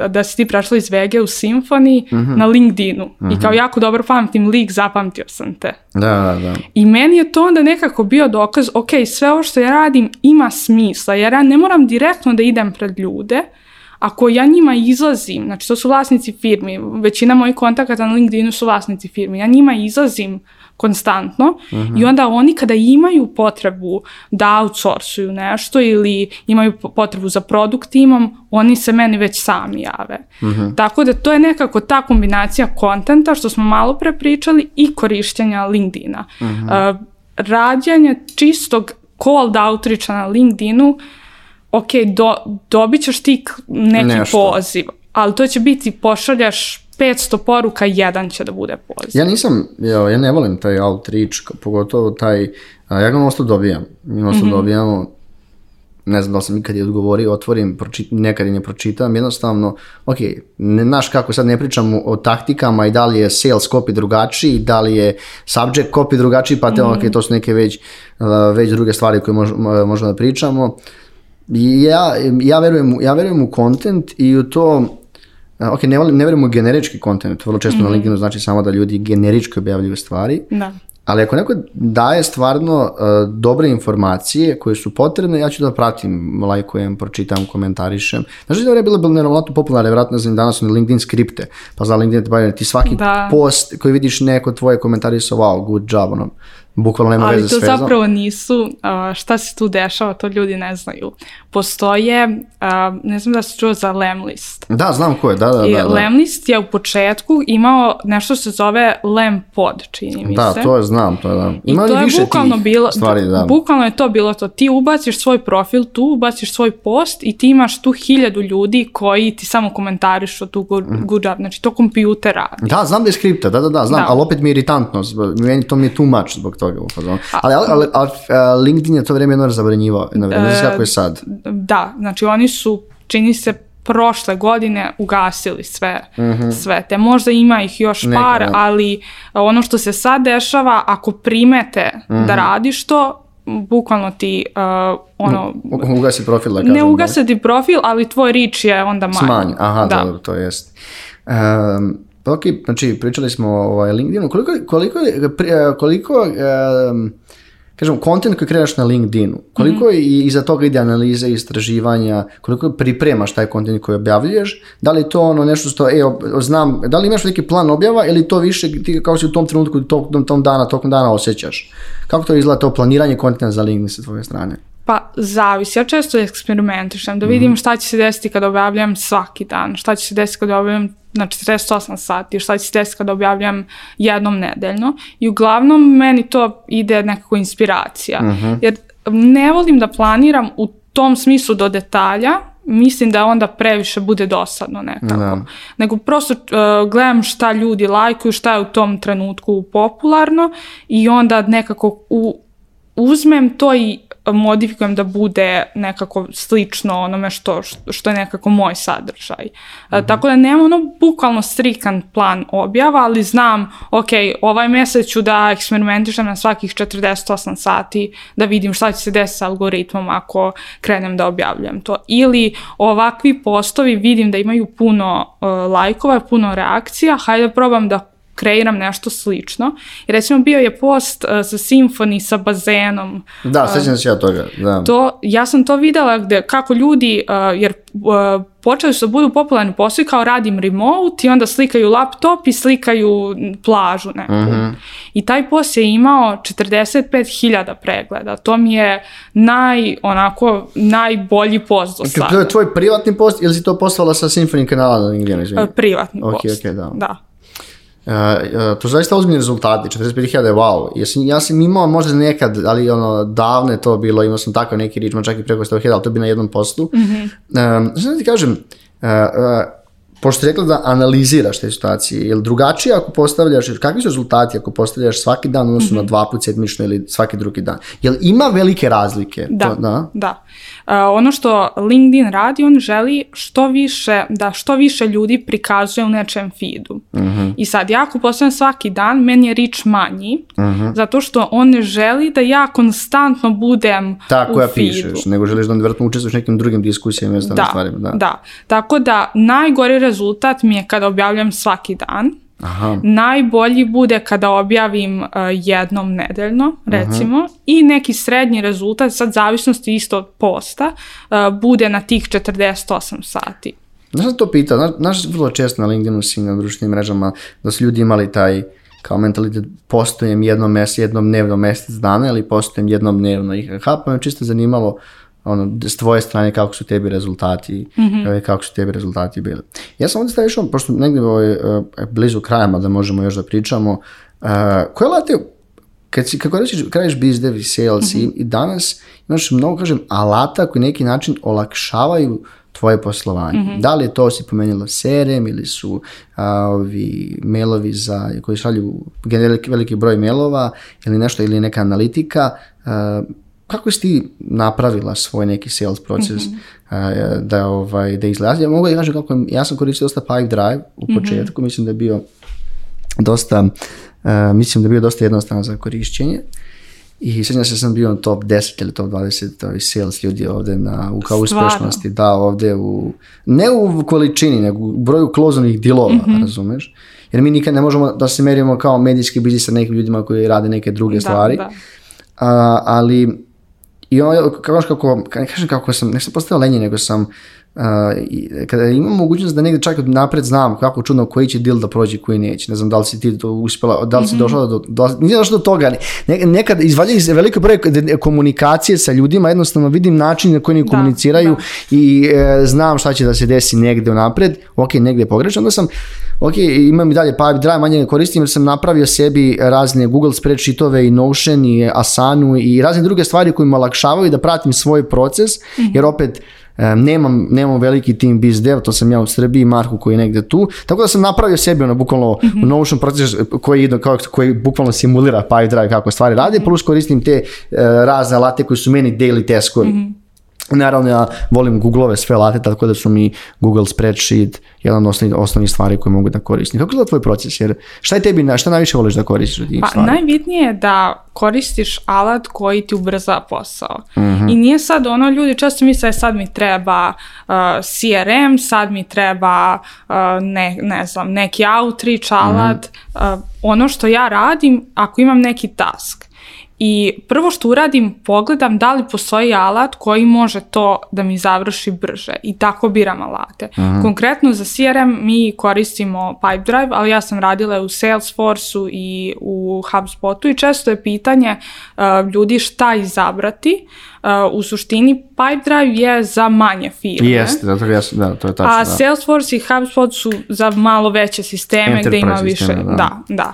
da si ti prešla iz Vege u Simfoni mm -hmm. na LinkedInu mm -hmm. i kao mhm. jako dobro pamtim lik, zapamtio sam te. Da, da, da. I meni je to onda nekako bio dokaz, ok, sve ovo što ja radim ima smisla, jer ja ne moram direktno da idem pred ljude, mm Ako ja njima izlazim, znači to su vlasnici firmi, većina mojih kontakata na LinkedInu su vlasnici firmi, ja njima izlazim konstantno uh -huh. i mhm. onda oni kada imaju potrebu da outsourcuju nešto ili imaju potrebu za produkt timom, oni se meni već sami jave. Uh mhm. -huh. Tako da to je nekako ta kombinacija kontenta što smo malo pre pričali i korišćenja LinkedIna. Uh -huh. uh, rađanje čistog cold outreacha na LinkedInu uh, ok, do, dobit ćeš ti neki Nešto. poziv, ali to će biti pošaljaš 500 poruka, jedan će da bude poziv. Ja nisam, ja, ja ne volim taj outreach, pogotovo taj, a, ja ga nosto dobijam, mi nosto mm -hmm. dobijamo, ne znam da li sam ikad je odgovorio, otvorim, pročit, nekad i ne pročitam, jednostavno, ok, ne, znaš kako sad ne pričam o taktikama i da li je sales copy drugačiji, da li je subject copy drugačiji, pa te, mm -hmm. ok, mhm. to su neke već, već druge stvari koje mož, možemo da pričamo. Uh, ja, ja, verujem, ja verujem u kontent i u to ok, ne, volim, ne verujem u generički kontent, vrlo često mm -hmm. na mhm. LinkedInu znači samo da ljudi generički objavljuju stvari, da. ali ako neko daje stvarno uh, dobre informacije koje su potrebne, ja ću da pratim, lajkujem, pročitam, komentarišem. Znaš da je bilo, bilo nevjerojatno popularno, vjerojatno znam danas na LinkedIn skripte, pa za LinkedIn ti svaki da. post koji vidiš neko tvoje komentarisao, wow, good job, ono, bukvalno nema veze s vezom. Ali to zapravo nisu, šta se tu dešava, to ljudi ne znaju. Postoje, ne znam da se čuo za Lemlist. Da, znam ko je, da, da. Da, da, Lemlist je u početku imao nešto što se zove Lempod, čini mi da, se. Da, to je, znam, to je, da. Ima I to je više bukvalno bilo, stvari, da. Bukvalno je to bilo to. Ti ubaciš svoj profil tu, ubaciš svoj post i ti imaš tu hiljadu ljudi koji ti samo komentarišu tu guđab. Mhm. Znači, to kompjuter radi. Da, znam da je skripta, da, da, da, znam, da. ali opet mi je iritantno, zbog, meni to mi je tumač zbog toga u fazonu. Ali, ali, ali, ali LinkedIn je to vrijeme jedno zabranjivao, na vrijeme, znači kako je sad. Da, znači oni su, čini se, prošle godine ugasili sve, mm -hmm. sve te. Možda ima ih još Neka, par, da. ali ono što se sad dešava, ako primete mm -hmm. da radiš to, bukvalno ti uh, ono... U, ugasi profil, da kažem. Ne da. ugasi ti profil, ali tvoj rič je onda manj. Smanj, aha, da. dobro, to jest. Um, Ok, znači pričali smo o ovaj, LinkedInu. Koliko, koliko, e, koliko um, kažem, kontent koji kreiraš na LinkedInu, koliko mm -hmm. i iza toga ide analiza, istraživanja, koliko pripremaš taj kontent koji objavljuješ, da li to ono nešto što, e, znam, da li imaš neki plan objava ili to više ti kao si u tom trenutku, tokom tom dana, tokom dana osjećaš? Kako to izgleda to planiranje kontenta za LinkedIn sa tvoje strane? Pa zavisi, ja često eksperimentišem da vidim mm -hmm. šta će se desiti kad objavljam svaki dan, šta će se desiti kad objavljam na znači, 48 sati, šta će se desiti kada objavljam jednom nedeljno. I uglavnom meni to ide nekako inspiracija. Uh mhm. -huh. Jer ne volim da planiram u tom smislu do detalja, mislim da onda previše bude dosadno nekako. Da. Nego prosto uh, gledam šta ljudi lajkuju, šta je u tom trenutku popularno i onda nekako u, uzmem to i modifikujem da bude nekako slično onome što, što je nekako moj sadržaj. Mm -hmm. Tako da nemam ono bukvalno strikan plan objava, ali znam, ok, ovaj mesec ću da eksperimentišem na svakih 48 sati da vidim šta će se desiti sa algoritmom ako krenem da objavljujem to. Ili ovakvi postovi vidim da imaju puno uh, lajkova, puno reakcija, hajde da probam da kreiram nešto slično. I recimo bio je post uh, sa simfoni sa bazenom. Da, eh, sećam se ja toga. Da. To, ja sam to videla gde, kako ljudi, uh, jer uh, počeli su da budu popularni poslovi kao radim remote i onda slikaju laptop i slikaju plažu neku. Mm -hmm. I taj post je imao 45.000 pregleda. To mi je naj, onako, najbolji post do sada. To je tvoj privatni post ili si to poslala sa Symphony kanala na LinkedIn? Privatni okay, post. Ok, ok, da. Da. Uh, to su zaista ozbiljni rezultati, 45.000 je wow. Ja sam, ja sam imao možda nekad, ali ono, davno je to bilo, imao sam tako neki ričman, čak i preko 100.000, ali to bi na jednom postu. Mm -hmm. um, Znam ti kažem, uh, uh, pošto si rekla da analiziraš te situacije, je li drugačije ako postavljaš, kakvi su rezultati ako postavljaš svaki dan, odnosno mm -hmm. na mhm. dva put sedmično ili svaki drugi dan? Je li ima velike razlike? Da, to, da. da. Uh, ono što LinkedIn radi, on želi što više, da što više ljudi prikazuje u nečem feedu. Mm -hmm. I sad, ja ako postavljam svaki dan, meni je reach manji, mm -hmm. zato što on ne želi da ja konstantno budem Ta u koja feedu. pišeš, nego želiš da on vjerojatno učestvuješ nekim drugim diskusijama i ostalim da, stvarima. Da, da. Tako da, najgori rezultat mi je kada objavljam svaki dan. Aha. Najbolji bude kada objavim uh, jednom nedeljno, recimo, Aha. i neki srednji rezultat, sad zavisnosti isto od posta, uh, bude na tih 48 sati. Znaš da to pita, znaš, vrlo često na LinkedInu si na društvenim mrežama da su ljudi imali taj kao mentalitet postojem jednom, mesec, jednom dnevno mesec dana ili postojem jednom dnevno. I hapa me čisto zanimalo uh, ono, s tvoje strane kako su tebi rezultati, mm-hmm. kako su tebi rezultati bili. Ja sam ovdje stavio, pošto negdje ovaj, e, e, blizu kraja, da možemo još da pričamo, uh, koje alate, kad si, kako reći, kraješ biz dev i sales mm-hmm. i danas imaš mnogo, kažem, alata koji neki način olakšavaju tvoje poslovanje. Mm-hmm. Da li je to si pomenjalo CRM ili su a, ovi mailovi za, koji šalju veliki broj mailova ili nešto ili neka analitika, a, kako si ti napravila svoj neki sales proces mm-hmm. a, da, ovaj, da izgleda? Ja mogu da kažem kako, ja sam koristio dosta Drive u mhm. početku, mm-hmm. mislim da je bio dosta, a, mislim da je bio dosta jednostavan za korišćenje. I sjećam se da sam bio na top 10 ili top 20 ovaj, sales ljudi ovde na, u kao uspešnosti. Da, ovde u, ne u količini, nego u broju klozonih dilova, mm-hmm. razumeš? Jer mi nikad ne možemo da se merimo kao medijski biznis sa nekim ljudima koji rade neke druge da, stvari. Da. A, ali I ono, kako, ne kažem kako sam, ne sam postao lenji, nego sam, uh, kada imam mogućnost da negde čak napred znam kako čudno koji će deal da prođe, koji neće, ne znam da li si ti to uspela, da li si mm -hmm. došla do, do, nije došla do toga, ne, nekad izvalja iz veliko broje komunikacije sa ljudima, jednostavno vidim način na koji oni da, komuniciraju da. i e, znam šta će da se desi negde napred, ok, negde pogrešno, onda sam ok, imam i dalje Pipe Drive, manje ga koristim jer sam napravio sebi razne Google spreadsheetove i Notion i Asanu i razne druge stvari koje mi olakšavaju da pratim svoj proces, mm-hmm. jer opet nemam, nemam veliki tim biz dev, to sam ja u Srbiji, Marku koji je negde tu, tako da sam napravio sebi ono bukvalno mm-hmm. Notion proces koji, kao, koji bukvalno simulira Pipe Drive kako stvari rade, mm-hmm. plus koristim te uh, razne alate koji su meni daily taskovi. Mm-hmm Naravno, ja volim Google-ove sve late, tako da su mi Google Spreadsheet jedan od osnovnih, osnovnih stvari koje mogu da koristim. Kako je tvoj proces? Jer šta je tebi, šta najviše voliš da koristiš od tih pa, stvari? Najbitnije je da koristiš alat koji ti ubrza posao. Mm -hmm. I nije sad ono, ljudi često misle e, sad mi treba uh, CRM, sad mi treba uh, ne, ne znam, neki outreach alat. Mm -hmm. uh, ono što ja radim, ako imam neki task, i prvo što uradim, pogledam da li postoji alat koji može to da mi završi brže i tako biram alate. Mm Konkretno za CRM mi koristimo Pipedrive, ali ja sam radila u Salesforce-u i u HubSpotu i često je pitanje uh, ljudi šta izabrati. Uh, u suštini Pipedrive je za manje firme. Jeste, zato ja, da, to je tačno. A da. Salesforce i HubSpot su za malo veće sisteme Enterprise gde ima više. Sisteme, da, da. da.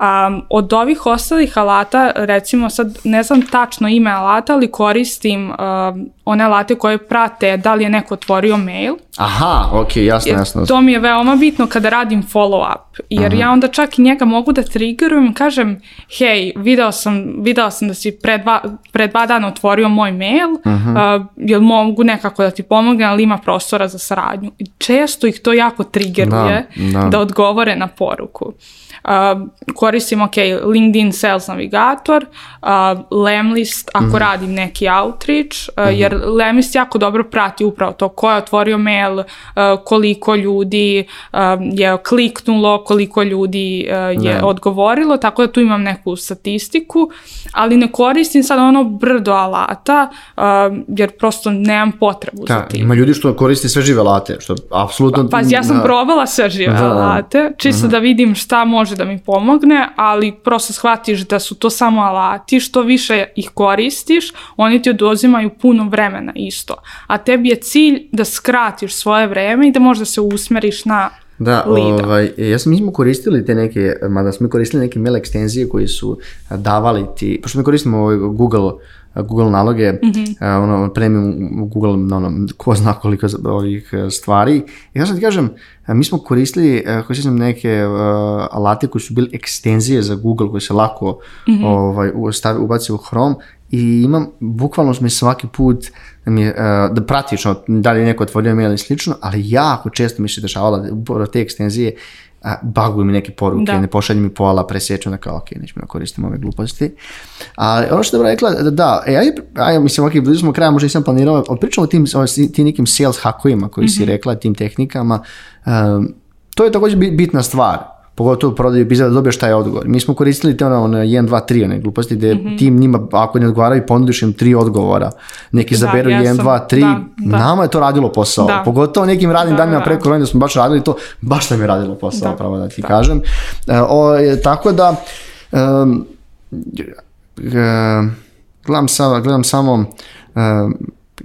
Um, od ovih ostalih alata, recimo sad ne znam tačno ime alata, ali koristim um, one alate koje prate da li je neko otvorio mail. Aha, ok, jasno, jasno. To mi je veoma bitno kada radim follow-up, jer Aha. ja mhm. onda čak i njega mogu da triggerujem, kažem, hej, video sam, video sam da si pre dva, pre dva dana otvorio moj mail, uh, jel mogu nekako da ti pomogne, ali ima prostora za saradnju. Često ih to jako triggeruje da, da. da odgovore na poruku koristim, ok, LinkedIn Sales Navigator, Lemlist ako mm. radim neki outreach, mm. jer Lemlist jako dobro prati upravo to ko je otvorio mail, koliko ljudi je kliknulo, koliko ljudi je ne. Da. odgovorilo, tako da tu imam neku statistiku, ali ne koristim sad ono brdo alata, jer prosto nemam potrebu da, za tim. Ima ljudi što koriste sve žive alate, što apsolutno... Pa, ja sam da. probala sve žive da. da. alate, čisto mm. da vidim šta može može da mi pomogne, ali prosto shvatiš da su to samo alati, što više ih koristiš, oni ti oduzimaju puno vremena isto. A tebi je cilj da skratiš svoje vreme i da možda se usmeriš na Da, ovaj, ja sam, mi smo koristili te neke, mada smo koristili neke mail ekstenzije koji su davali ti, pošto mi koristimo ovaj Google Google naloge, mm -hmm. ono, premium Google, ono, ko zna koliko ovih e, stvari. I ja sad ti kažem, e, mi smo koristili, e, ako se neke uh, alate koji su bili ekstenzije za Google, koji se lako mm -hmm. ovaj, stavi, ubaci u Chrome i imam, bukvalno mi svaki put da, mi, uh, da pratično, da li je neko otvorio mail ili slično, ali jako često mi se dešavala da, te ekstenzije a, baguju mi neke poruke, da. ne pošalje mi pola, presjećam da kao, ok, nećemo da koristimo ove gluposti. Ali ono što je dobro rekla, da, da e, aj, aj, mislim, ok, blizu smo kraja, možda nisam planirao, ali pričamo o tim, o, tim nekim sales hakovima koji mm -hmm. si mhm. rekla, tim tehnikama, um, to je također bitna stvar pogotovo u prodaju epizoda, da dobiješ taj odgovor. Mi smo koristili te ono, ono 1, 2, 3, one gluposti, gde mm -hmm. tim njima, ako ne odgovaraju, ponudiš im tri odgovora. Neki zaberu da, zaberu 1, 2, 3. Da, da. Nama je to radilo posao. Da. Pogotovo nekim radnim da, da danima da. preko da smo baš radili to, baš nam je radilo posao, da, pravo da ti da. kažem. E, o, je, tako da, um, gledam, sa, gledam samo um,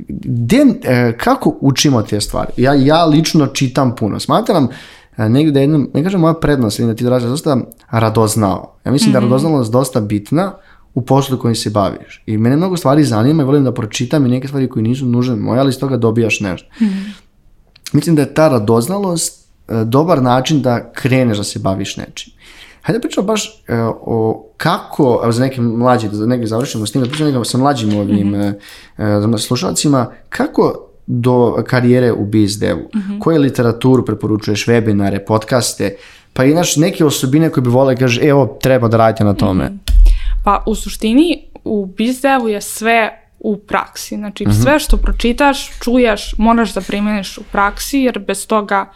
gde, e, kako učimo te stvari? Ja, ja lično čitam puno. Smatram E, negdje da jednom, ne kažem moja prednost, ili da ti doražaš dosta radoznao. Ja mislim mm -hmm. da mhm. radoznalost dosta bitna u poslu kojim se baviš. I mene mnogo stvari zanima i volim da pročitam i neke stvari koje nisu nužne moje, ali iz toga dobijaš nešto. Mm -hmm. Mislim da je ta radoznalost e, dobar način da kreneš da se baviš nečim. Hajde da pričamo baš e, o kako, evo za neke mlađe, da negdje završimo s tim, da pričamo sa mlađim ovim mm -hmm. e, slušalcima, kako do karijere u bizdevu. Mm -hmm. Koje literaturu preporučuješ, webinare, podcaste, pa i neke osobine koje bi vole da kaže, evo, treba da radite na tome. Mm -hmm. Pa u suštini u bizdevu je sve u praksi. Znači mm -hmm. sve što pročitaš, čuješ, moraš da primeniš u praksi jer bez toga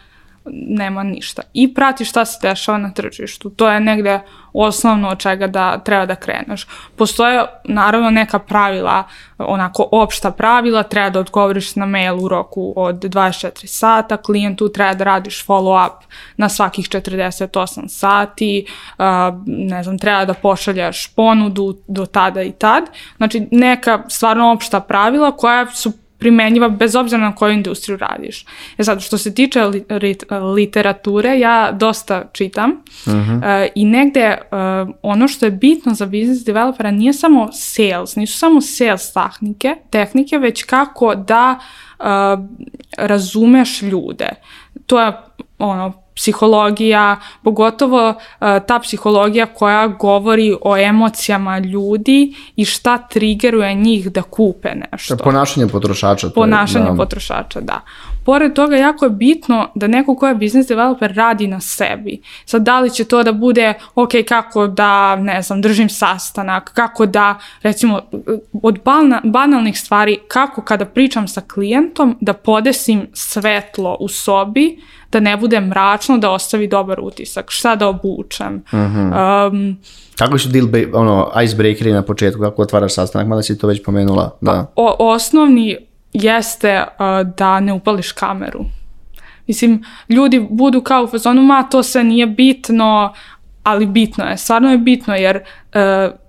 nema ništa. I prati šta se dešava na tržištu. To je negde osnovno od čega da treba da kreneš. Postoje naravno neka pravila, onako opšta pravila, treba da odgovoriš na mail u roku od 24 sata, klijentu treba da radiš follow up na svakih 48 sati, ne znam, treba da pošaljaš ponudu do tada i tad. Znači neka stvarno opšta pravila koja su primenjiva bez obzira na koju industriju radiš. E sad, što se tiče li, rit, e, literature, ja dosta čitam uh -huh. uh, i negde uh, ono što je bitno za business developera nije samo sales, nisu samo sales tehnike, tehnike već kako da uh, razumeš ljude. To je ono, psihologija, pogotovo e, ta psihologija koja govori o emocijama ljudi i šta triggeruje njih da kupe nešto. Ponašanje potrošača. To ponašanje je, da. potrošača, da. Pored toga, jako je bitno da neko ko je business developer radi na sebi. Sad, da li će to da bude, ok, kako da, ne znam, držim sastanak, kako da, recimo, od banalnih stvari, kako kada pričam sa klijentom, da podesim svetlo u sobi, da ne bude mračno, da ostavi dobar utisak. Šta da obučem? Mm -hmm. um, Kako su deal, ono, icebreakeri na početku, kako otvaraš sastanak, mada si to već pomenula. Pa, da. O, osnovni jeste uh, da ne upališ kameru. Mislim, ljudi budu kao u fazonu, ma to se nije bitno, ali bitno je, stvarno je bitno jer e,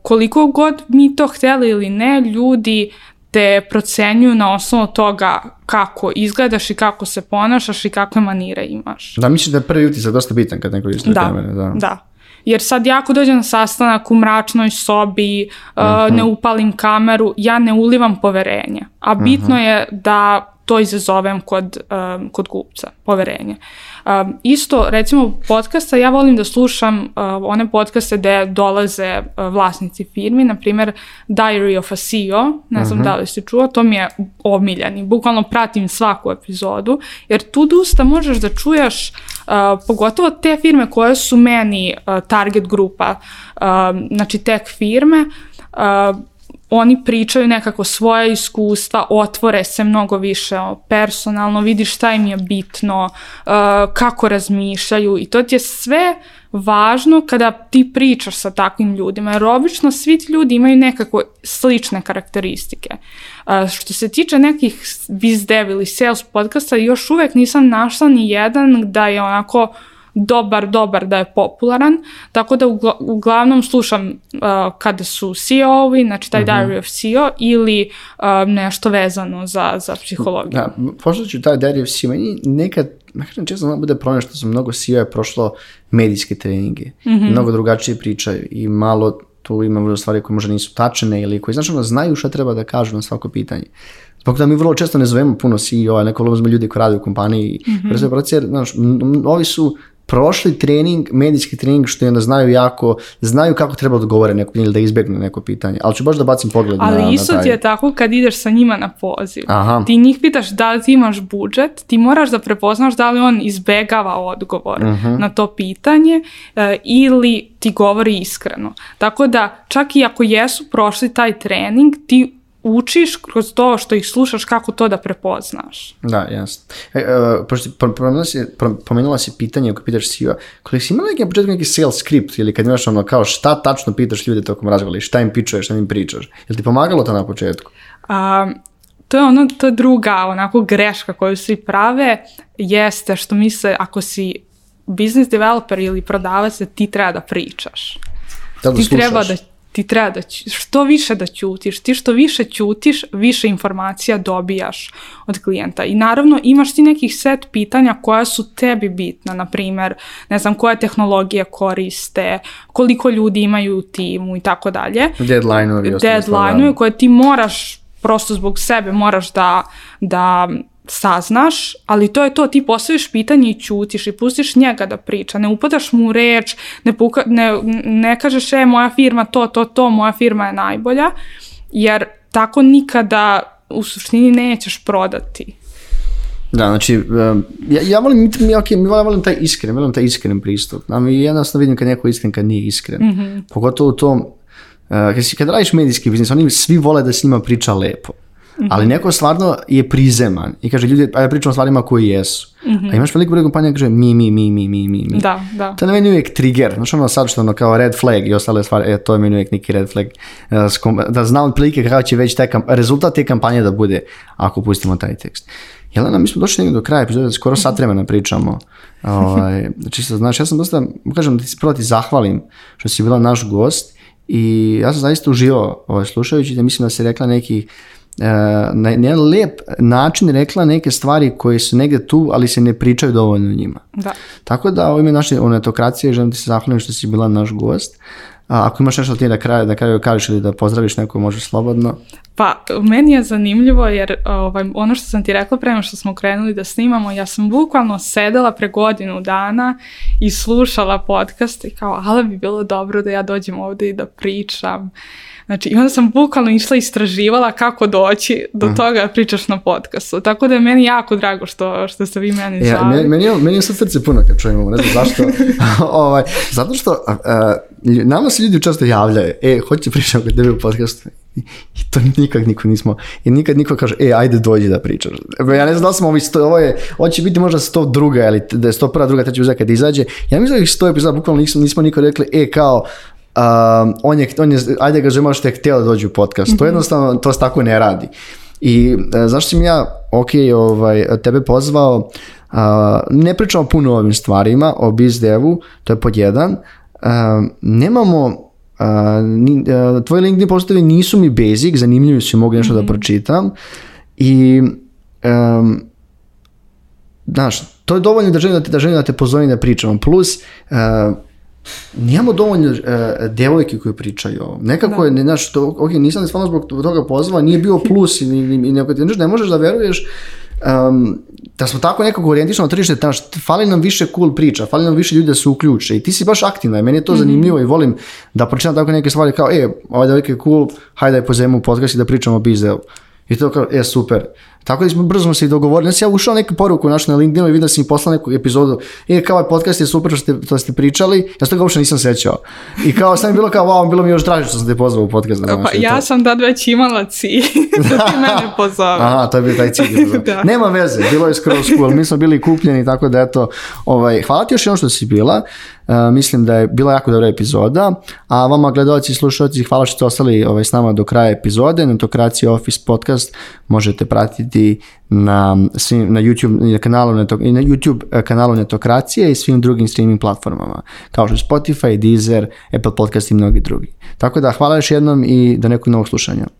koliko god mi to hteli ili ne, ljudi te procenjuju na osnovu toga kako izgledaš i kako se ponašaš i kakve manire imaš. Da, mislim da je prvi utisak dosta bitan kad neko vidiš da, kamere. Da, da. Jer sad ja ako dođem na sastanak u mračnoj sobi, uh e, mhm. -huh. ne upalim kameru, ja ne ulivam poverenje. A bitno uh mhm. -huh. je da to izazovem kod, um, kod kupca, poverenje. Um, isto, recimo, podcasta, ja volim da slušam uh, one podcaste gde dolaze uh, vlasnici firmi, na primer Diary of a CEO, ne znam uh mhm. -huh. da li si čuo, to mi je omiljeni. Bukvalno pratim svaku epizodu, jer tu dosta možeš da čuješ uh, pogotovo te firme koje su meni uh, target grupa, uh, znači tech firme, uh, oni pričaju nekako svoja iskustva, otvore se mnogo više o, personalno, vidiš šta im je bitno, uh, kako razmišljaju i to ti je sve važno kada ti pričaš sa takvim ljudima, jer obično svi ti ljudi imaju nekako slične karakteristike. Uh, što se tiče nekih biz dev ili sales podcasta, još uvek nisam našla ni jedan da je onako dobar, dobar da je popularan, tako da ugla, uglavnom slušam uh, kada su CEO-ovi, znači taj mm -hmm. Diary of CEO ili um, nešto vezano za, za psihologiju. Da, pošto ću taj Diary of CEO, meni nekad, nekad često znam da bude problem što sam mnogo CEO je prošlo medijske treninge, mm -hmm. mnogo drugačije pričaju i malo tu ima mnogo stvari koje možda nisu tačene ili koji znači ono znaju šta treba da kažu na svako pitanje. Tako da mi vrlo često ne zovemo puno CEO, neko ljudi koji rade u kompaniji, mm -hmm. jer, znaš, ovi su prošli trening, medijski trening, što je onda znaju jako, znaju kako treba da odgovore neko pitanje ili da izbjegne neko pitanje, ali ću baš da bacim pogled ali na, na isto ti je tako kad ideš sa njima na poziv. Aha. Ti njih pitaš da li ti imaš budžet, ti moraš da prepoznaš da li on izbegava odgovor uh mhm. -huh. na to pitanje e, ili ti govori iskreno. Tako da čak i ako jesu prošli taj trening, ti učiš kroz to što ih slušaš kako to da prepoznaš. Da, jasno. E, uh, pošto pomenula si, pomenula si pitanje ako pitaš Siva, koliko si imala neki na početku neki sales script ili kad imaš ono kao šta tačno pitaš ljude tokom razgovora šta im pičuješ, šta im pričaš? Je ti pomagalo to na početku? A, to je ono, to je druga onako greška koju svi prave, jeste što misle ako si business developer ili prodavac da ti treba da pričaš. Da ti slušaš. treba da ti treba da što više da ćutiš, ti što više ćutiš, više informacija dobijaš od klijenta. I naravno imaš ti nekih set pitanja koja su tebi bitna, na primer, ne znam, koja tehnologija koriste, koliko ljudi imaju u timu i tako dalje. Deadline-ovi. Deadline-ovi koje ti moraš prosto zbog sebe moraš da, da saznaš, ali to je to, ti postaviš pitanje i ćutiš i pustiš njega da priča, ne upadaš mu u reč, ne, puka, ne, ne kažeš, e, moja firma to, to, to, moja firma je najbolja, jer tako nikada u suštini nećeš prodati. Da, znači, e, ja, ja volim, ja, okay, ja volim taj iskren, volim taj iskren pristup. Znači, jednostavno vidim kad neko iskren, kad nije iskren. Mm -hmm. Pogotovo u tom, e, kad, si, kad radiš medijski biznis, oni svi vole da s njima priča lepo. Mhm. Ali neko stvarno je prizeman i kaže ljudi, ajde pa pričamo o stvarima koje jesu. Mm -hmm. A imaš veliku broj kompanija kaže mi, mi, mi, mi, mi, mi, Da, da. To je meni uvijek trigger. Znaš ono sad što ono kao red flag i ostale stvari, e, to je meni uvijek neki red flag. E, da znam otprilike kako će već taj kamp rezultat te kampanje da bude ako pustimo taj tekst. Jelena, mi smo došli do kraja epizode, skoro sat vremena pričamo. Ovaj, čisto znaš, ja sam dosta, kažem da ti prvo da ti zahvalim što si bila naš gost i ja sam zaista uživao ovaj, slušajući da mislim da si rekla nekih E, na jedan lep način rekla neke stvari koje su negde tu, ali se ne pričaju dovoljno o njima. Da. Tako da ovo ime naše onetokracije, želim ti se zahvalim što si bila naš gost. A ako imaš nešto ti na kraju da kraju kažeš ili da pozdraviš neko može slobodno. Pa, meni je zanimljivo jer ovaj, ono što sam ti rekla prema što smo krenuli da snimamo, ja sam bukvalno sedela pre godinu dana i slušala podcast i kao, ali bi bilo dobro da ja dođem ovde i da pričam. Uh, Znači, i onda sam bukvalno išla i istraživala kako doći do Aha. toga pričaš na podcastu. Tako da je meni jako drago što, što ste vi meni zvali. Ja, meni, meni, je, meni je srce puno kad čujem ovo, ne znam zašto. ovaj, zato što uh, nama se ljudi često javljaju, e, hoće da pričati kod tebe u podcastu. I to nikad niko nismo, i nikad niko kaže, e, ajde dođi da pričaš. Ja ne znam da li smo ovi sto, ovo je, ovo će biti možda sto druga, ili da je sto prva, druga, treća uzak kad izađe. Ja mislim da ih sto epizoda, bukvalno nismo, nismo niko rekli, e, kao, um, on je, on je, ajde ga želimo što je htio da dođe u podcast. Mm -hmm. To mhm. jednostavno, to se tako ne radi. I e, zašto sam ja, ok, ovaj, tebe pozvao, a, ne pričamo puno o ovim stvarima, o bizdevu, to je pod jedan. A, ehm, nemamo a, ni, a, e, tvoji LinkedIn postavi nisu mi basic, zanimljivi su i mogu nešto mm -hmm. da mhm. pročitam. I um, znaš, to je dovoljno da želim da te, da želim da te pozovem da pričam, Plus, uh, Nijemo dovoljno uh, e, devojke koje pričaju o ovom. Nekako da. je, ne, znaš, to, ok, nisam stvarno zbog toga pozvao, nije bio plus i, i, i, i neko ti ne možeš da veruješ um, da smo tako nekako orijentično tržište, znaš, fali nam više cool priča, fali nam više ljudi da se uključe i ti si baš aktivna i meni je to mm -hmm. zanimljivo i volim da pročitam tako neke stvari kao, e, ovaj devojke je cool, hajde da je pozovemo u podcast i da pričamo o bizdelu. I to kao, e, super. Tako da smo brzo se i dogovorili. Ja sam ja ušao neku poruku našu na LinkedInu i vidio sam im poslao neku epizodu. I e, kao ovaj podcast je super što ste, to ste pričali. Ja se toga uopšte nisam sećao. I kao sam bilo kao, wow, bilo mi još draže što sam te pozvao u podcast. Da pa ja to. sam tad već imala cilj da ti mene pozove. Aha, to je bio taj cilj. da. Nema veze, bilo je skroz cool. Mi smo bili kupljeni, tako da eto. Ovaj, hvala ti još jednom što si bila. Uh, mislim da je bila jako dobra epizoda. A vama gledalci i slušalci, hvala što ste ostali ovaj, s nama do kraja epizode. Netokracija Office podcast možete pratiti pratiti na, svim, na YouTube na kanalu Netok, na YouTube eh, kanalu Netokracije i svim drugim streaming platformama, kao što Spotify, Deezer, Apple Podcast i mnogi drugi. Tako da hvala još jednom i do nekog novog slušanja.